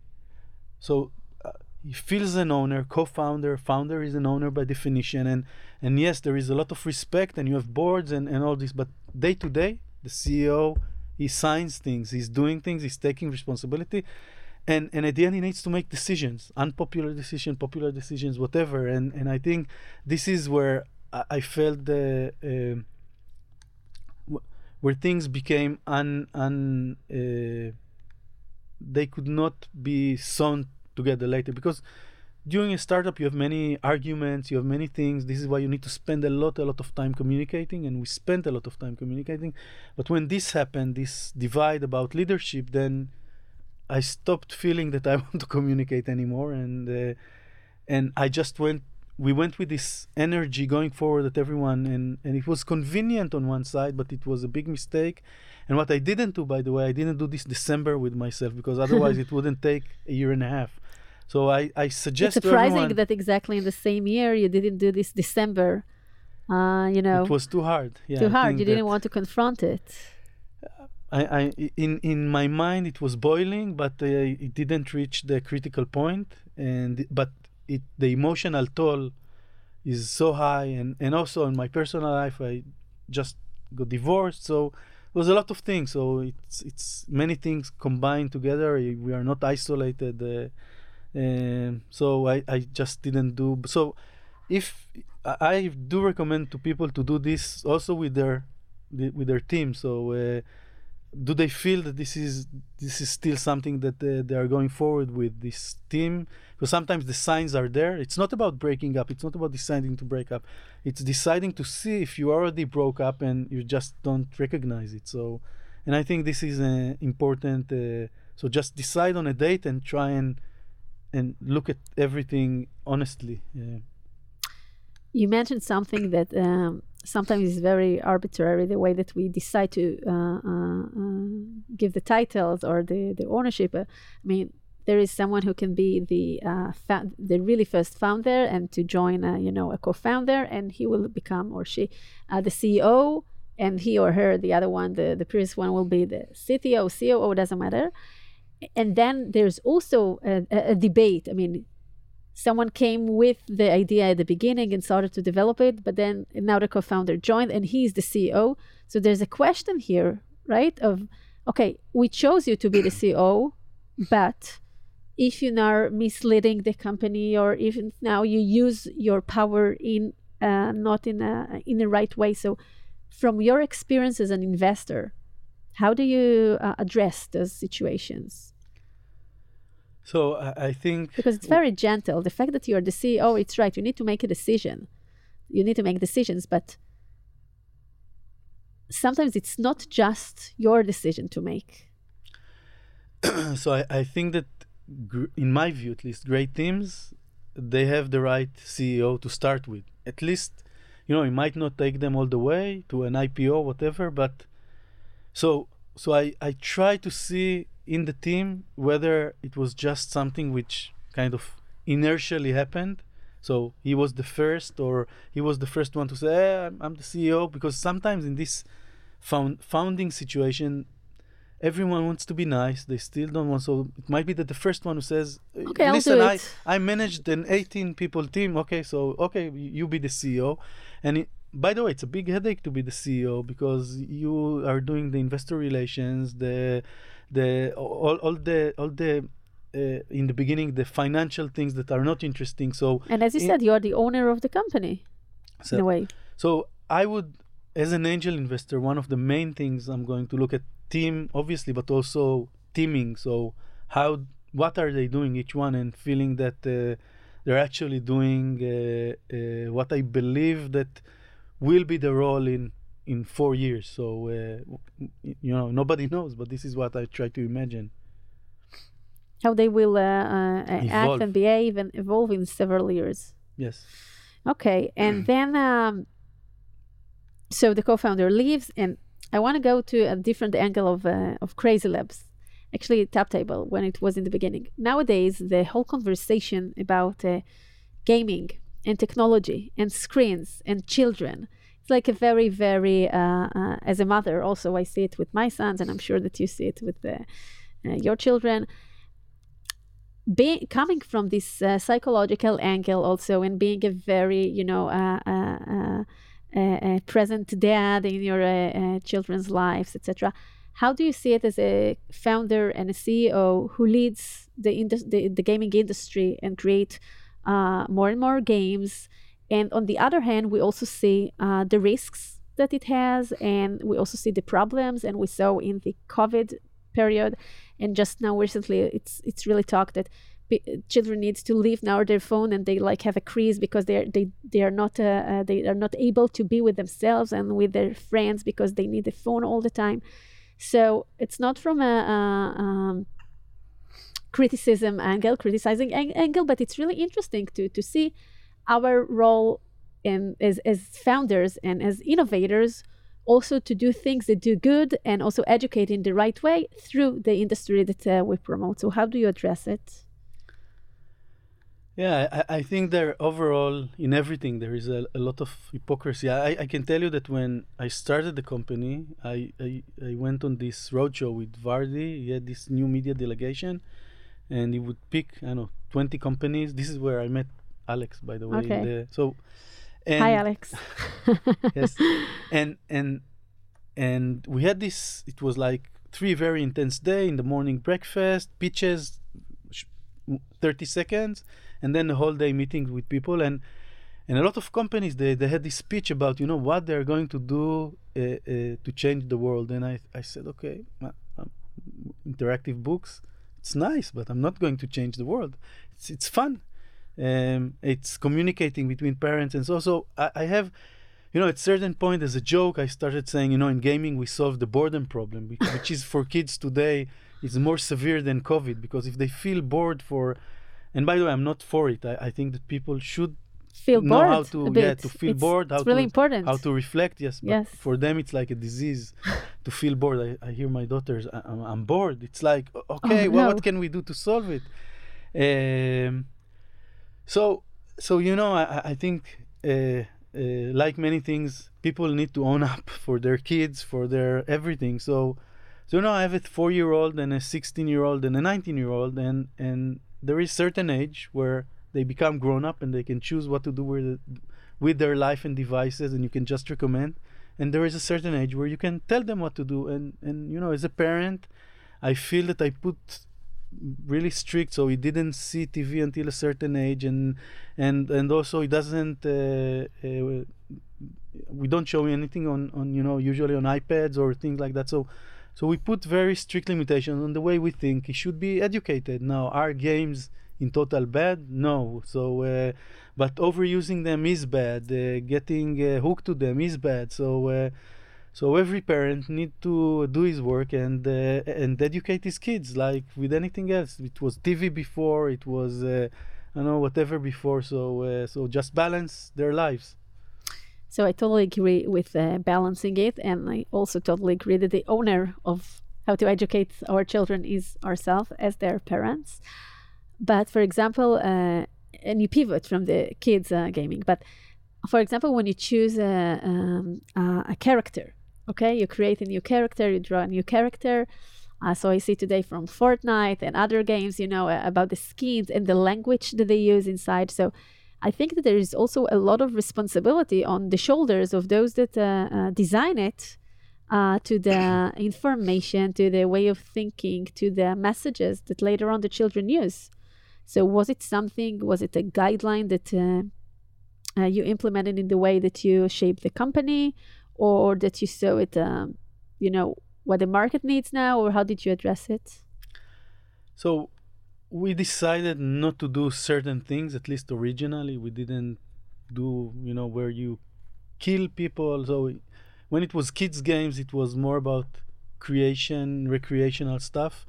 so uh, he feels an owner co-founder founder is an owner by definition and and yes there is a lot of respect and you have boards and, and all this but day to day the ceo he signs things he's doing things he's taking responsibility and and at the end he needs to make decisions unpopular decisions popular decisions whatever and and i think this is where i, I felt the uh, where things became un un uh, they could not be sewn together later. Because during a startup you have many arguments you have many things. This is why you need to spend a lot a lot of time communicating and we spent a lot of time communicating. But when this happened this divide about leadership then i stopped feeling that i want to communicate anymore and uh, and i just went we went with this energy going forward at everyone and and it was convenient on one side but it was a big mistake and what i didn't do by the way i didn't do this december with myself because otherwise it wouldn't take a year and a half so I, I suggest it's surprising everyone, that exactly in the same year you didn't do this December. Uh, you know, it was too hard. Yeah, too hard. You didn't want to confront it. I, I, in in my mind it was boiling, but uh, it didn't reach the critical point, and but it the emotional toll is so high, and and also in my personal life I just got divorced, so it was a lot of things. So it's it's many things combined together. We are not isolated. Uh, so I, I just didn't do so if I, I do recommend to people to do this also with their with their team so uh, do they feel that this is this is still something that uh, they are going forward with this team? Because sometimes the signs are there. It's not about breaking up. It's not about deciding to break up. It's deciding to see if you already broke up and you just don't recognize it. So and i think this is uh, important uh, so just decide on a date and try and and look at everything honestly. Yeah. You mentioned something that um, sometimes it's very arbitrary the way that we decide to uh, uh, uh, give the titles or the, the ownership. Uh, I mean, there is someone who can be the uh, fa- the really first founder and to join, a, you know, a co-founder, and he will become or she the CEO, and he or her, the other one, the the previous one, will be the CTO, COO, doesn't matter. And then there's also a, a debate. I mean, someone came with the idea at the beginning and started to develop it, but then now the co-founder joined and he's the CEO. So there's a question here, right? Of okay, we chose you to be the CEO, but if you are misleading the company or even now you use your power in uh, not in a in the right way. So from your experience as an investor, how do you uh, address those situations? So I, I think because it's very gentle. The fact that you're the CEO, it's right. You need to make a decision. You need to make decisions, but sometimes it's not just your decision to make. so I, I think that gr- in my view at least great teams they have the right ceo to start with at least you know it might not take them all the way to an ipo whatever but so so i i try to see in the team whether it was just something which kind of inertially happened. So he was the first or he was the first one to say eh, I'm, I'm the ceo because sometimes in this found founding situation everyone wants to be nice. They still don't want so it might be that the first one who says "Uh, Okay, listen i i managed an 18 people team. Okay so okay you be the ceo and it, by the way it's a big headache to be the ceo because you are doing the investor relations the the all, all the all the uh, in the beginning the financial things that are not interesting so And as you in- said, you're the owner of the company so, in a way. so I would, as an angel investor, one of the main things I'm going to look at team, obviously, but also teaming. So how, what are they doing each one, and feeling that uh, they're actually doing uh, uh, what I believe that will be the role in in four years. So uh, you know, nobody knows, but this is what I try to imagine. How they will uh, uh, act Evolve. and behave and evolve in several years. Yes. Okay, and then um, so the co-founder leaves, and I want to go to a different angle of uh, of Crazy Labs. Actually, TabTale when it was in the beginning. Nowadays, the whole conversation about uh, gaming and technology and screens and children. It's like a very, very. Uh, uh, as a mother, also I see it with my sons, and I'm sure that you see it with uh, uh, your children being coming from this uh, psychological angle also and being a very you know uh, present dad in your children's lives etc how do you see it as a founder and a ceo who leads the, the, the gaming industry and create more and more games and on the other hand we also see uh, the risks that it has and we also see the problems and we saw in the covid period. And just now recently it's it's really talked that p- children need to leave now their phone and they like have a crease because they they they are not uh, uh, they are not able to be with themselves and with their friends because they need the phone all the time. So it's not from a, a um, criticism angle criticizing ang- angle but it's really interesting to to see our role in as as founders and as innovators also to do things that do good and also educate in the right way through the industry that uh, we promote so how do you address it Yeah, I, I think there overall in everything there is a, a lot of hypocrisy. I, I can tell you that when I started the company, I, I, I went on this roadshow with Vardi. He had this new media delegation, and he would pick I don't know twenty companies. This is where I met Alex, by the way. Okay. The, so, and, hi alex yes, and and and we had this. It was like three very intense day in the morning breakfast, pitches, 30 seconds and then the whole day meeting with people and and a lot of companies they, they had this speech about you know what they're going to do uh, uh, to change the world and i i said okay um, interactive books it's nice but i'm not going to change the world it's it's fun um, it's communicating between parents. And so so I, I have you know at certain point as a joke i started saying you know in gaming we solve the boredom problem which, which is for kids today is more severe than covid because if they feel bored for and by the way i'm not for it. I, I think that people should feel know bored how to yeah to feel it's, bored how it's really to important. how to reflect yes but Yes. for them it's like a disease to feel bored. I, I hear my daughters I, I'm, I'm bored. It's like okay Oh, well, no. what can we do to solve it? Um, so so you know i, I- think uh, uh, like many things people need to own up for their kids for their everything. So so you know i have a four year old and a 16 year old and a 19 year old and and there is certain age where they become grown up and they can choose what to do with with their life and devices and you can just recommend. And there is a certain age where you can tell them what to do. And and you know as a parent i feel that i put really strict so he didn't see tv until a certain age and and and also he doesn't uh, uh, we don't show anything on on you know usually on ipads or things like that. So so we put very strict limitations on the way we think he should be educated. Now are games in total bad? No. So uh, but overusing them is bad. Uh, getting uh, hooked to them is bad. So uh, so every parent need to do his work and uh, and educate his kids like with anything else it was tv before it was uh, i know whatever before so uh, so just balance their lives So I totally agree with uh, balancing it, and I also totally agree that the owner of how to educate our children is ourselves as their parents. But for example, uh, and you pivot from the kids uh, gaming. But for example, when you choose a, um, a character, okay, you create a new character, you draw a new character. Uh, so I see today from Fortnite and other games, you know, uh, about the skins and the language that they use inside. So I think that there is also a lot of responsibility on the shoulders of those that uh, uh, design it uh, to the information, to the way of thinking, to the messages that later on the children use. So, was it something, was it a guideline that uh, uh, you implemented in the way that you shape the company, or that you saw it, um, you know, what the market needs now, or how did you address it? So we decided not to do certain things, at least originally. We didn't do, you know, where you kill people. So when it was kids' games, it was more about creation, recreational stuff.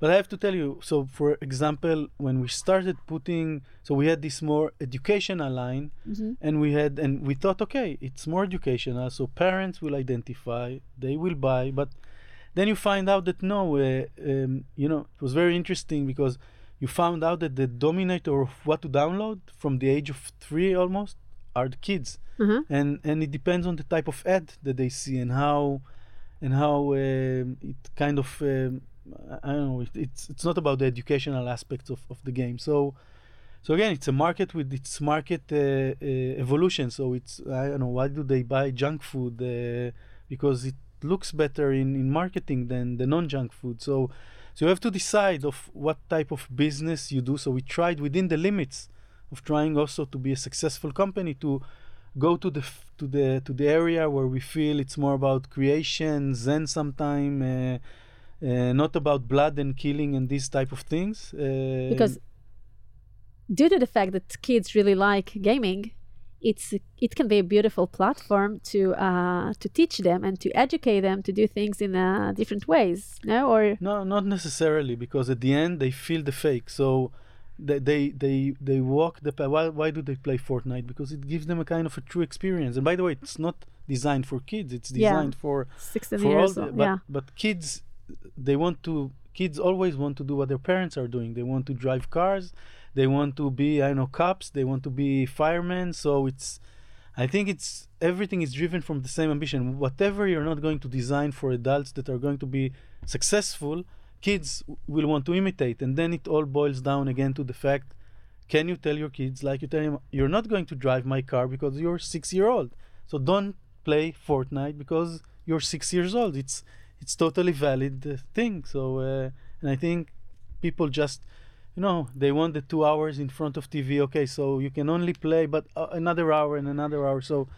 But I have to tell you, so for example, when we started putting, so we had this more educational line, Mm-hmm. and we had, and we thought, okay, it's more educational, so parents will identify, they will buy, but then you find out that no, uh, um, you know, it was very interesting because you found out that the dominator of what to download from the age of three almost are the kids, Uh-huh. and and it depends on the type of ad that they see and how and how um, it kind of um, I don't know. It, it's it's not about the educational aspects of, of the game. So so again, it's a market with its market uh, uh, evolution. So it's I don't know why do they buy junk food uh, because it looks better in, in marketing than the non-junk food. So so you have to decide of what type of business you do. So we tried within the limits of trying also to be a successful company to go to the f- to the to the area where we feel it's more about creation, zen sometime, uh, not about blood and killing and these type of things. Uh, Because due to the fact that kids really like gaming, it's it can be a beautiful platform to uh, to teach them and to educate them to do things in uh, different ways. No, or No, not necessarily, because at the end they feel the fake. So they they they, they walk the path. Why, why do they play Fortnite? Because it gives them a kind of a true experience. And by the way, it's not designed for kids. It's Yeah. designed for sixteen for all years the, old. but yeah, but kids they want to kids always want to do what their parents are doing. They want to drive cars. They want to be i know cops. They want to be firemen. So it's i think it's everything is driven from the same ambition. Whatever you're not going to design for adults that are going to be successful kids will want to imitate. And then it all boils down again to the fact can you tell your kids like you tell them you're not going to drive my car because you're six year old. So don't play fortnite because you're six years old. It's it's totally valid uh, thing so uh, and i think people just you know they want the two hours in front of tv okay so you can only play but uh, another hour and another hour so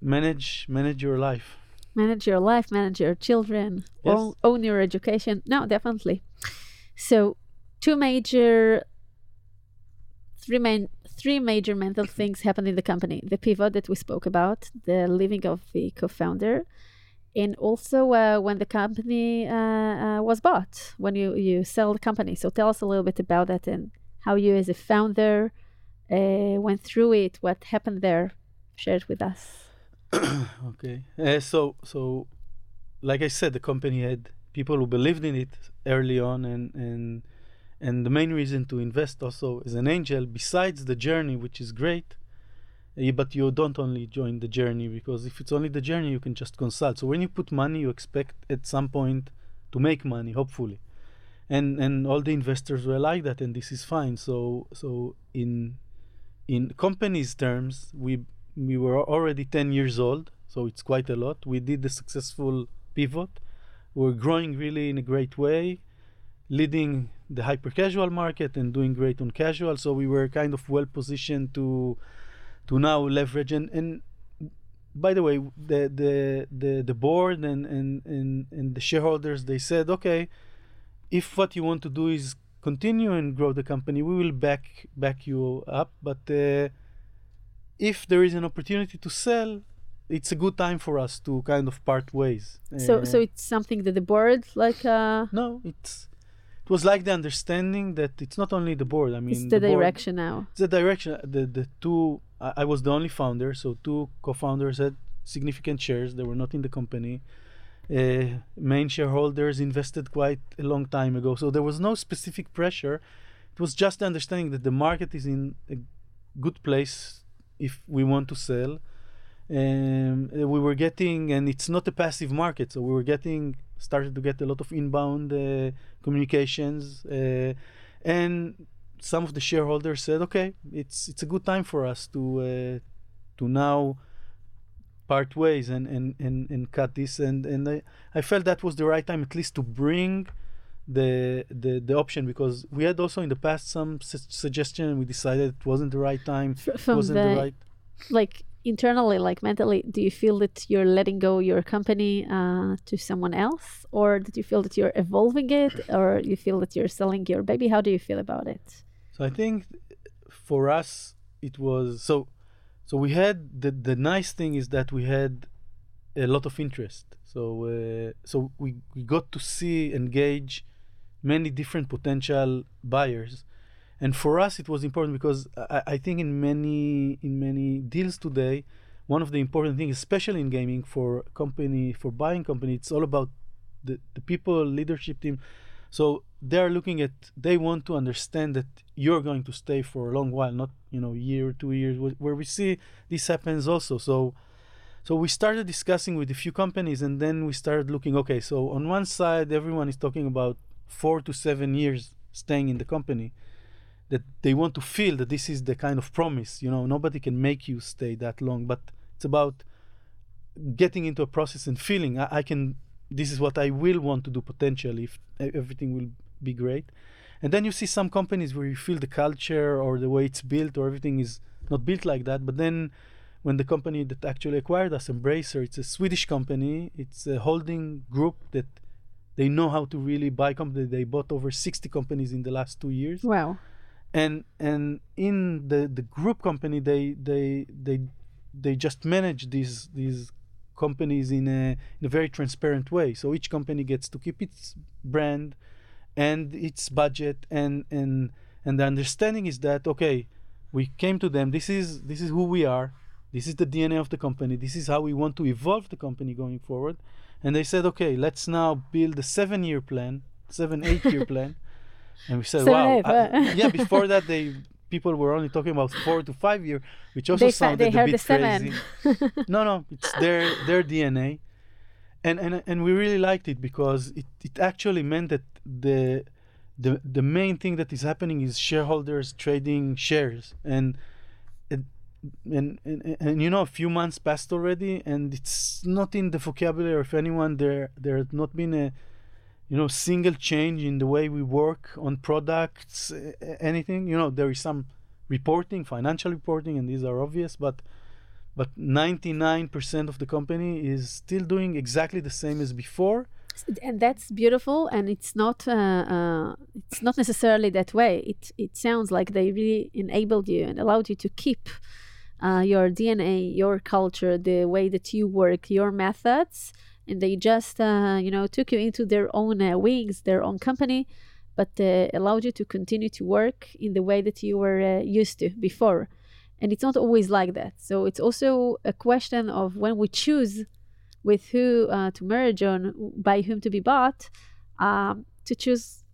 manage manage your life manage your life, manage your children, Yes. own, own your education. No, definitely. So, two major, three main, three major mental things happened in the company: the pivot that we spoke about, the leaving of the co-founder, and also uh, when the company uh, uh, was bought, when you you sell the company. So, tell us a little bit about that and how you, as a founder, uh, went through it. What happened there? Share it with us. okay uh, so so like i said the company had people who believed in it early on and and and the main reason to invest also as an angel besides the journey which is great Eh, but you don't only join the journey because if it's only the journey you can just consult. So when you put money you expect at some point to make money hopefully. And and all the investors were like that and this is fine. So so in in companies terms we we were already 10 years old so it's quite a lot. We did the successful pivot. We're growing really in a great way leading the hyper casual market and doing great on casual. So we were kind of well positioned to to now leverage and and by the way the the the, the board and, and and and the shareholders they said okay if what you want to do is continue and grow the company we will back back you up but uh, if there is an opportunity to sell it's a good time for us to kind of part ways So, Uh, so it's something that the board like uh, no it's it was like the understanding that it's not only the board i mean it's the, board- direction now. it's the direction the the two I, I was the only founder so two co-founders had significant shares. They were not in the company. Uh, main shareholders invested quite a long time ago. So there was no specific pressure. It was just understanding that the market is in a good place if we want to sell. Um, uh, we were getting and it's not a passive market so we were getting started to get a lot of inbound uh, communications uh, and some of the shareholders said okay it's it's a good time for us to uh, to now part ways and and and, and cut this and and I, I felt that was the right time at least to bring the the the option because we had also in the past some su- suggestion and we decided it wasn't the right time from wasn't the, the right like internally, like mentally, do you feel that you're letting go your company uh, to someone else, or did you feel that you're evolving it, or you feel that you're selling your baby? How do you feel about it? I think for us it was so so we had the the nice thing is that we had a lot of interest. So uh, so we we got to see engage many different potential buyers. And for us it was important because I, I think in many in many deals today one of the important things especially in gaming for company for buying company it's all about the, the people leadership team so they're looking at they want to understand that you're going to stay for a long while not you know year or two years where we see this happens also. So so we started discussing with a few companies and then we started looking okay so on one side everyone is talking about four to seven years staying in the company that they want to feel that this is the kind of promise you know nobody can make you stay that long but it's about getting into a process and feeling. I, I can this is what I will want to do potentially if everything will be great. And then you see some companies where you feel the culture or the way it's built or everything is not built like that. But then when the company that actually acquired us, Embracer, it's a Swedish company, it's a holding group that they know how to really buy companies. They bought over 60 companies in the last two years. Wow. and and in the the group company they they they they just manage these these companies in a in a very transparent way. So each company gets to keep its brand and its budget and and and the understanding is that okay we came to them this is this is who we are this is the dna of the company this is how we want to evolve the company going forward. And they said okay let's now build a seven year plan seven eight year plan. And we said wow uh. yeah before that they people were only talking about four to five year which also They sounded a bit crazy. No no it's their their dna and and and we really liked it because it, it actually meant that the the the main thing that is happening is shareholders trading shares. And and and, and, and you know a few months passed already and it's not in the vocabulary of anyone. There there has not been a you know single change in the way we work on products anything you know there is some reporting financial reporting and these are obvious but but 99% of the company is still doing exactly the same as before. And that's beautiful and it's not uh, uh, it's not necessarily that way. It it sounds like they really enabled you and allowed you to keep uh, your dna your culture the way that you work your methods and they just uh, you know took you into their own uh, wings their own company but uh, allowed you to continue to work in the way that you were uh, used to before and it's not always like that so it's also a question of when we choose with who uh, to merge on, by whom to be bought, um, to choose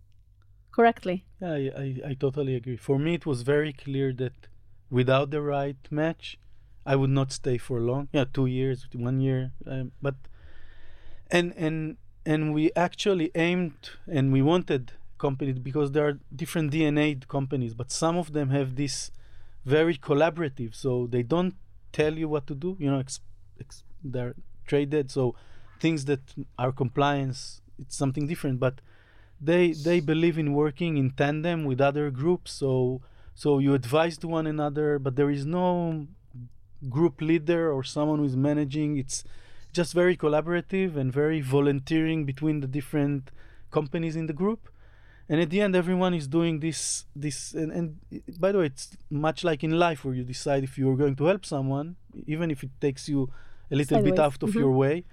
correctly. Yeah, I, I, I totally agree. For me, it was very clear that without the right match, I would not stay for long. Yeah, two years, one year. Um, but and and and we actually aimed and we wanted companies because there are different DNA companies, but some of them have this very collaborative. So they don't tell you what to do. You know, ex, ex, they're traded. So things that are compliance, it's something different. But they they believe in working in tandem with other groups. So so you advise to one another, but there is no group leader or someone who is managing. It's just very collaborative and very volunteering between the different companies in the group. And at the end, everyone is doing this. This and, and by the way, it's much like in life where you decide if you are going to help someone, even if it takes you a little bit out of Mhm. your way,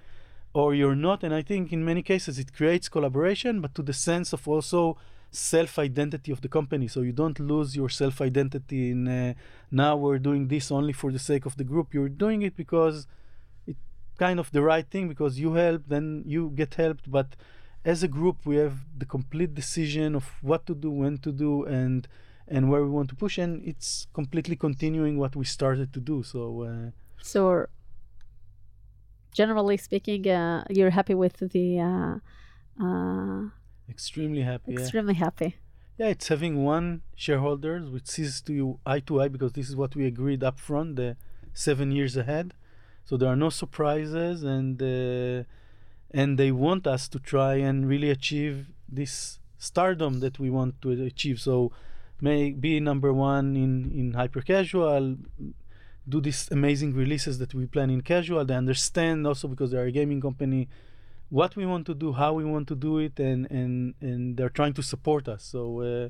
or you're not. And I think in many cases it creates collaboration, but to the sense of also self identity of the company. So you don't lose your self identity in uh, now we're doing this only for the sake of the group. You're doing it because kind of the right thing because you help, then you get helped. But as a group, we have the complete decision of what to do, when to do, and and where we want to push. And it's completely continuing what we started to do. So. Uh, So, generally speaking, uh, you're happy with the uh, uh, extremely happy. yeah. extremely happy. Yeah, it's having one shareholders which sees to you eye to eye because this is what we agreed up front, the seven years ahead. So there are no surprises, and uh, and they want us to try and really achieve this stardom that we want to achieve. So may be number one in in hyper casual, do these amazing releases that we plan in casual. They understand also because they are a gaming company what we want to do, how we want to do it, and and and they're trying to support us. So. Uh,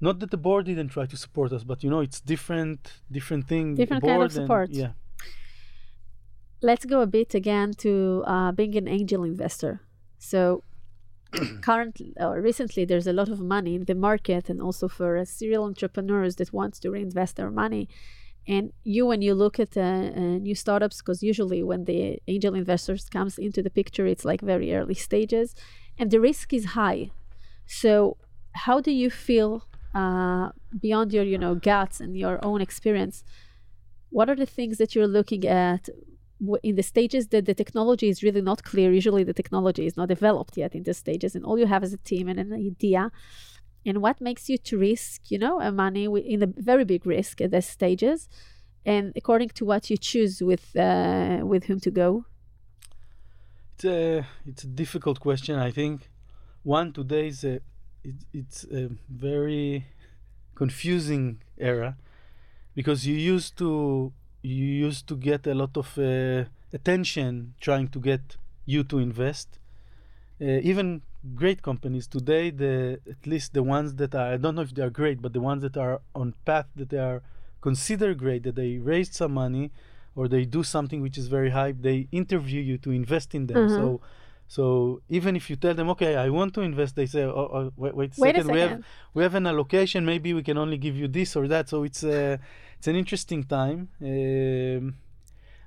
not that the board didn't try to support us, but you know it's different, different thing. Different kind of board and- support. yeah, Let's go a bit again to uh, being an angel investor. So, currently or recently, there's a lot of money in the market, and also for serial entrepreneurs that wants to reinvest their money. And you, when you look at uh, uh, new startups, because usually when the angel investors comes into the picture, it's like very early stages, and the risk is high. So, how do you feel uh, beyond your, you know, guts and your own experience? What are the things that you're looking at in the stages that the technology is really not clear? Usually, the technology is not developed yet in the stages, and all you have is a team and an idea. And what makes you to risk, you know, a money in a very big risk at these stages, and according to what you choose with uh, with whom to go? it's a it's a difficult question. I think one today is a it, it's a very confusing era because you used to you used to get a lot of uh, attention trying to get you to invest uh, even great companies today, the at least the ones that are I don't know if they are great, but the ones that are on path that they are considered great, that they raised some money or they do something which is very hype, they interview you to invest in them. Mhm. So so even if you tell them, okay, I want to invest, they say, oh, oh wait, wait a Wait a second, we have second. we have an allocation. Maybe we can only give you this or that. So it's a it's an interesting time. Um,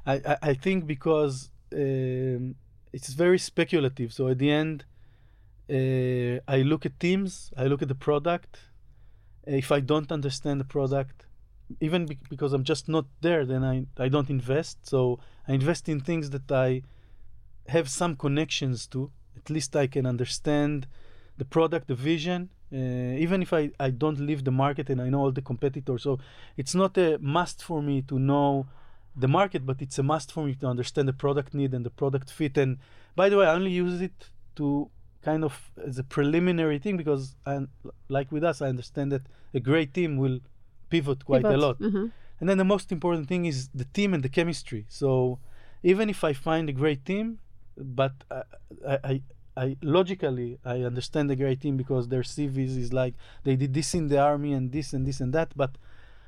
I, I I think because um, it's very speculative. So at the end, uh, I look at teams. I look at the product. If I don't understand the product, even be- because I'm just not there, then I I don't invest. So I invest in things that I have some connections to. At least I can understand the product, the vision, uh, even if I, I don't leave the market and I know all the competitors. So it's not a must for me to know the market, but it's a must for me to understand the product need and the product fit. And by the way, I only use it to kind of as a preliminary thing because I, like with us, I understand that a great team will pivot quite a Pivot. lot. Mhm. And then the most important thing is the team and the chemistry. So even if I find a great team, but I, I, I, I logically I understand the great team because their CVs is like they did this in the army and this and this and that, but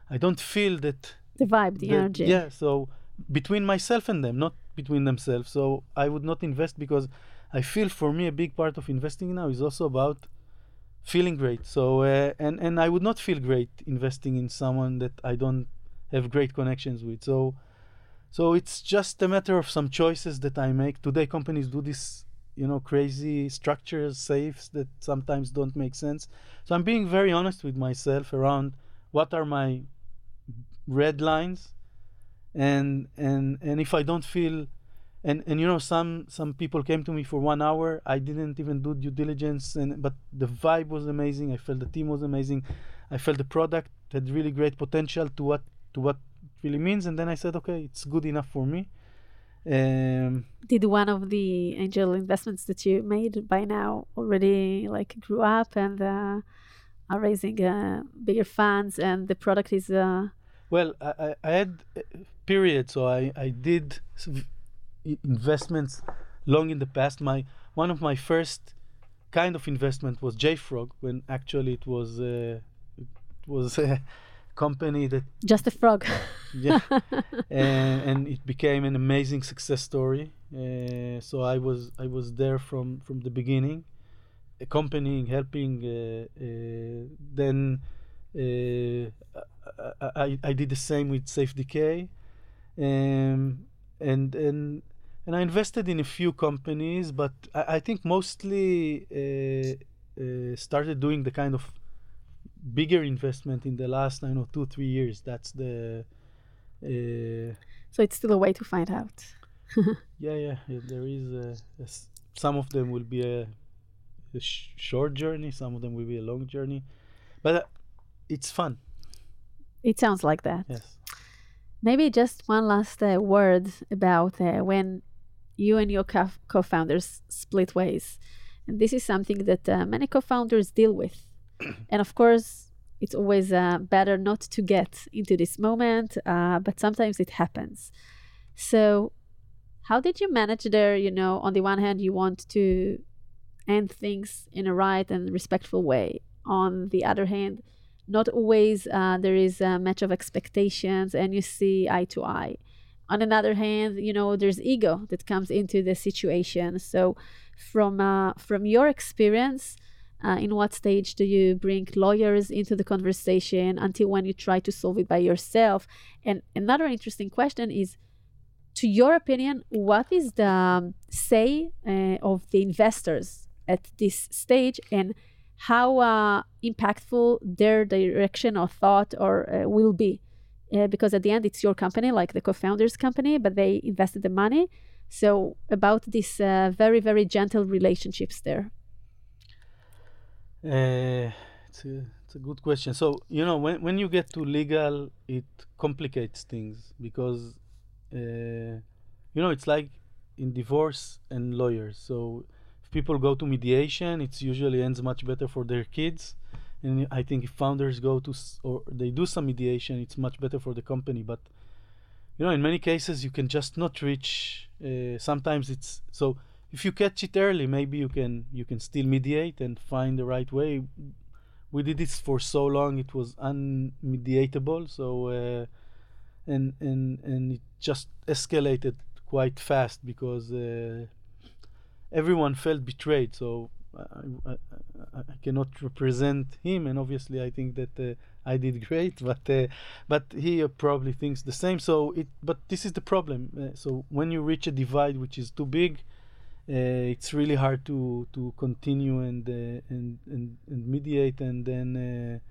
I don't feel that. The vibe, the, that- energy. Yeah. So between myself and them, not between themselves. So I would not invest because I feel for me a big part of investing now is also about feeling great. So uh, and and I would not feel great investing in someone that I don't have great connections with. So so it's just a matter of some choices that I make. Today companies do this, you know, crazy structures, safes that sometimes don't make sense. So I'm being very honest with myself around what are my red lines and and and if I don't feel and and you know some some people came to me for one hour i didn't even do due diligence and but the vibe was amazing i felt the team was amazing i felt the product had really great potential to what to what it really means and then i said okay it's good enough for me um Did one of the angel investments that you made by now already like grew up and uh, are raising uh, bigger funds and the product is uh, well i i, had a period so i i did s- v- i- investments long in the past. My one of my first kind of investment was JFrog when actually it was uh, it was company that just a frog. yeah. And, and it became an amazing success story. Uh, so i was i was there from from the beginning accompanying helping uh, uh, then uh, I, I, did the same with SafeDK. Um, and and and i invested in a few companies but i, I think mostly uh, uh, started doing the kind of bigger investment in the last I don't know two three years. That's the uh, so it's still a way to find out. yeah yeah yeah, there is a, a s- some of them will be a, a sh- short journey, some of them will be a long journey, but uh, it's fun. It sounds like that. Yes. Maybe just one last uh, word about uh, when you and your co- co-founders split ways. And this is something that uh, many co-founders deal with. And of course, it's always uh, better not to get into this moment, uh, but sometimes it happens. So, how did you manage there? You know, on the one hand, you want to end things in a right and respectful way. On the other hand, not always uh, there is a match of expectations and you see eye to eye. On another hand, you know, there's ego that comes into the situation. So, from uh, from your experience, uh, in what stage do you bring lawyers into the conversation until when you try to solve it by yourself? And another interesting question is, to your opinion, what is the um, say uh, of the investors at this stage, and how uh, impactful their direction or thought or uh, will be? Uh, because at the end, it's your company, like the co-founders' company, but they invested the money. So about these uh, very very gentle relationships there. Uh, it's a it's a good question. So you know when when you get to legal, it complicates things because uh, you know it's like in divorce and lawyers. So if people go to mediation, it usually ends much better for their kids. And I think if founders go to or they do some mediation, it's much better for the company. But you know, in many cases, you can just not reach. Uh, sometimes it's so if you catch it early, maybe you can you can still mediate and find the right way. We did this for so long; it was unmediatable. So, uh, and and and it just escalated quite fast because uh, everyone felt betrayed. So I, I, I, cannot represent him, and obviously I think that uh, I did great, but uh, but he uh, probably thinks the same. So it, but this is the problem. Uh, so when you reach a divide which is too big, it's really hard to to continue and uh, and, and and mediate, and then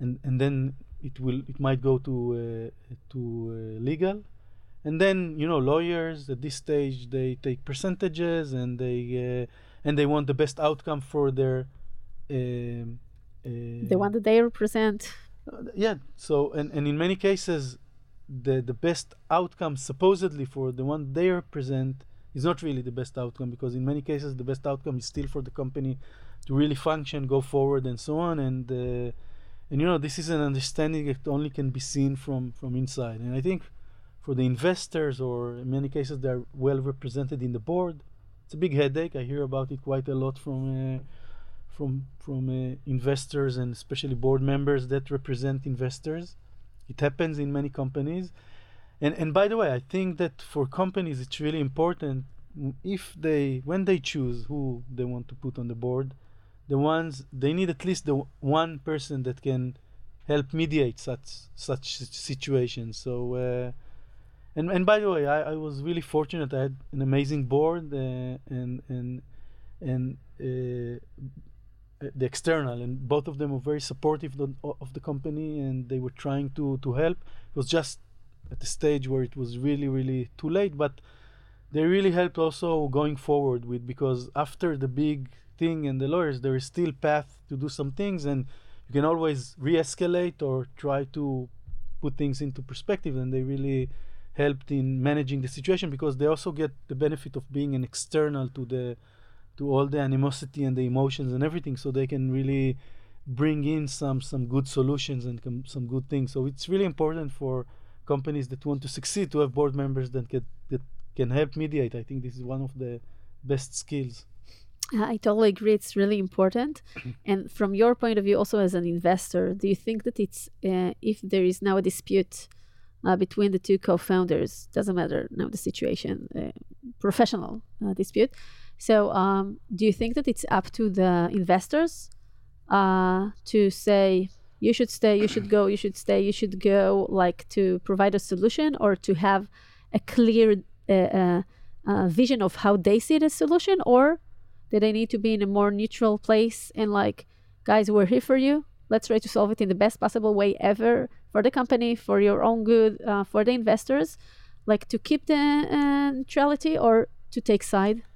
and and then it will it might go to to legal. And then you know lawyers at this stage they take percentages and they uh, and they want the best outcome for their um, uh, the one that they represent. Uh, yeah. So and, and in many cases the the best outcome supposedly for the one they represent is not really the best outcome because in many cases the best outcome is still for the company to really function go forward and so on and uh, and you know this is an understanding that only can be seen from from inside and i think for the investors, or in many cases they're well represented in the board. It's a big headache. I hear about it quite a lot from uh, from from uh, investors and especially board members that represent investors. It happens in many companies. And and by the way, I think that for companies it's really important if they when they choose who they want to put on the board, the ones they need at least the one person that can help mediate such such situations. So uh, and and by the way, I, I was really fortunate. I had an amazing board uh, and and and uh, the external, and both of them were very supportive of, the company, and they were trying to to help. It was just at the stage where it was really really too late, but they really helped also going forward with because after the big thing and the lawyers, there is still path to do some things, and you can always re-escalate or try to put things into perspective, and they really helped in managing the situation because they also get the benefit of being an external to the to all the animosity and the emotions and everything so they can really bring in some some good solutions and com- some good things. So it's really important for companies that want to succeed to have board members that get that can help mediate i think this is one of the best skills I totally agree. It's really important. and from your point of view, also as an investor, do you think that it's uh, if there is now a dispute uh, between the two co-founders. Doesn't matter now the situation, uh, professional uh, dispute. So, um, do you think that it's up to the investors uh, to say you should stay, you should go, you should stay, you should go, like to provide a solution, or to have a clear uh, uh, vision of how they see the solution, or do they need to be in a more neutral place and like, guys, we're here for you. Let's try to solve it in the best possible way ever for the company, for your own good, uh, for the investors, like to keep the uh, neutrality or to take side?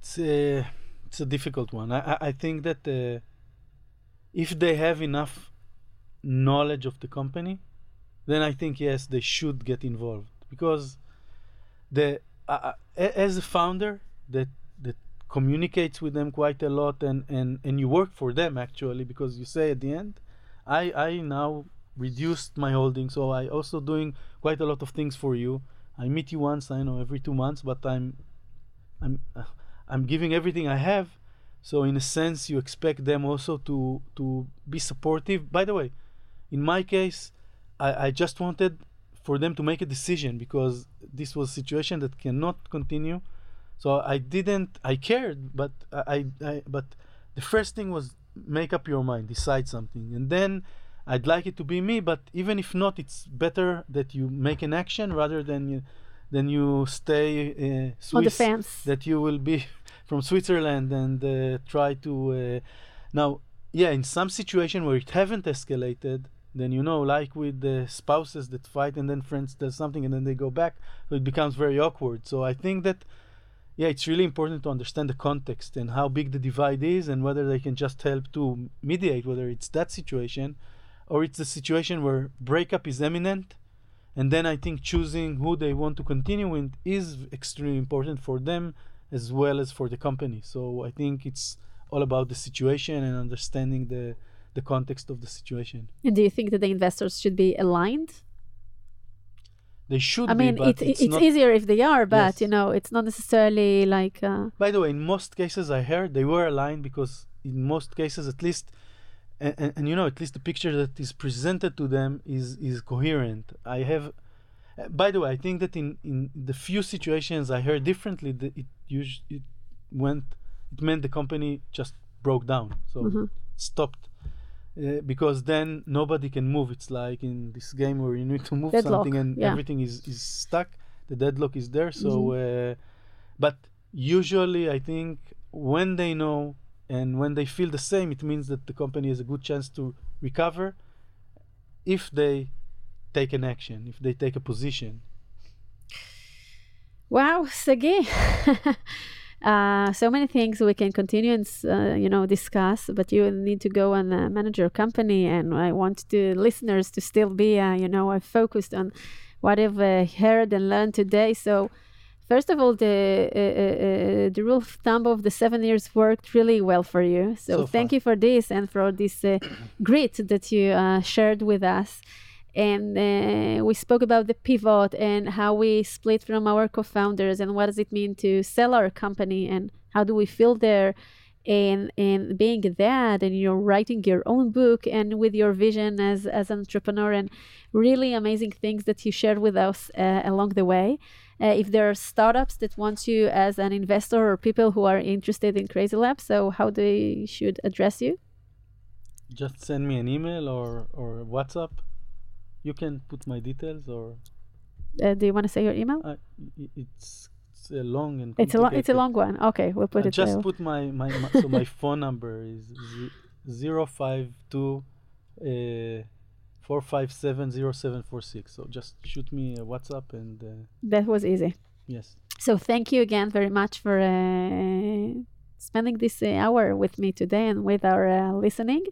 It's a it's a difficult one. I I think that uh, if they have enough knowledge of the company, then I think yes they should get involved because the uh, as a founder that that communicates with them quite a lot and and and you work for them actually because you say at the end I I now reduced my holding, so I also doing quite a lot of things for you. I meet you once, I know every two months, but I'm I'm uh, I'm giving everything I have. So in a sense, you expect them also to to be supportive. By the way, in my case, I, I just wanted for them to make a decision because this was a situation that cannot continue. So I didn't. I cared, but I, I but the first thing was make up your mind, decide something, and then I'd like it to be me. But even if not, it's better that you make an action rather than you than you stay uh, Swiss, on the fence. That you will be from Switzerland and uh, try to uh, now. Yeah, in some situation where it haven't escalated, then you know, like with the spouses that fight and then friends does something and then they go back, so it becomes very awkward. So I think that yeah, it's really important to understand the context and how big the divide is and whether they can just help to mediate whether it's that situation or it's a situation where breakup is imminent. And then I think choosing who they want to continue with is extremely important for them as well as for the company. So I think it's all about the situation and understanding the the context of the situation. And do you think that the investors should be aligned? they should I mean, be, it, it's, it's, not. easier if they are, but Yes. you know, it's not necessarily like. Uh, By the way, in most cases, I heard they were aligned because in most cases, at least, and, and, and you know, at least the picture that is presented to them is is coherent. I have. Uh, By the way, I think that in, in the few situations I heard differently, that it us- it went, it meant the company just broke down, so Mhm. stopped, uh, because then nobody can move. It's like in this game where you need to move Deadlock, something and yeah. everything is, is stuck. The deadlock is there. So, Mhm. uh, but usually I think when they know and when they feel the same, it means that the company has a good chance to recover if they take an action, if they take a position. Wow, Sagi. uh, so many things we can continue and uh, you know discuss, but you need to go and uh, manage your company. And I want the listeners to still be uh, you know uh, focused on what I've uh, heard and learned today. So. First of all, the uh, uh, uh, the rule of thumb of the seven years worked really well for you. So, So thank you for this and for this uh, grit that you uh, shared with us and uh, we spoke about the pivot and how we split from our co-founders and what does it mean to sell our company and how do we feel there. And and being that and you're writing your own book and with your vision as as an entrepreneur and really amazing things that you shared with us uh, along the way. Uh, if there are startups that want you as an investor or people who are interested in crazy lab so how they should address you? Just send me an email or, or WhatsApp. You can put my details or uh, do you want to say your email uh, it's, it's a long and it's a long it's a long one okay we'll put I it just there. put my, my, my so my phone number is z- zero five two uh, four five seven zero seven four six. So just shoot me a WhatsApp and uh, that was easy yes, So thank you again very much for uh, spending this uh, hour with me today and with our uh, listening.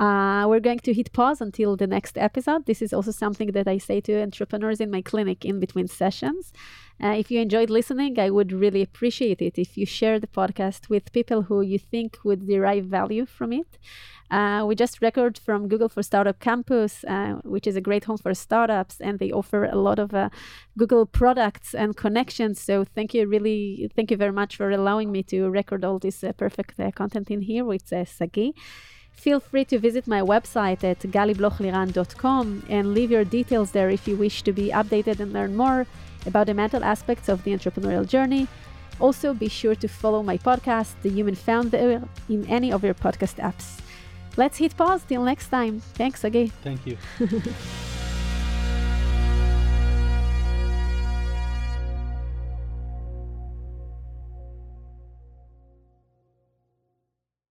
Uh, we're going to hit pause until the next episode. This is also something that I say to entrepreneurs in my clinic in between sessions. Uh, if you enjoyed listening, I would really appreciate it if you share the podcast with people who you think would derive value from it. Uh, we just record from Google for Startup Campus, uh, which is a great home for startups, and they offer a lot of uh, Google products and connections. So thank you, really, thank you very much for allowing me to record all this uh, perfect uh, content in here with Sagi. Feel free to visit my website at galiblochliran.com and leave your details there if you wish to be updated and learn more about the mental aspects of the entrepreneurial journey. Also, be sure to follow my podcast, The Human Founder, in any of your podcast apps. Let's hit pause till next time. Thanks, again. thank you.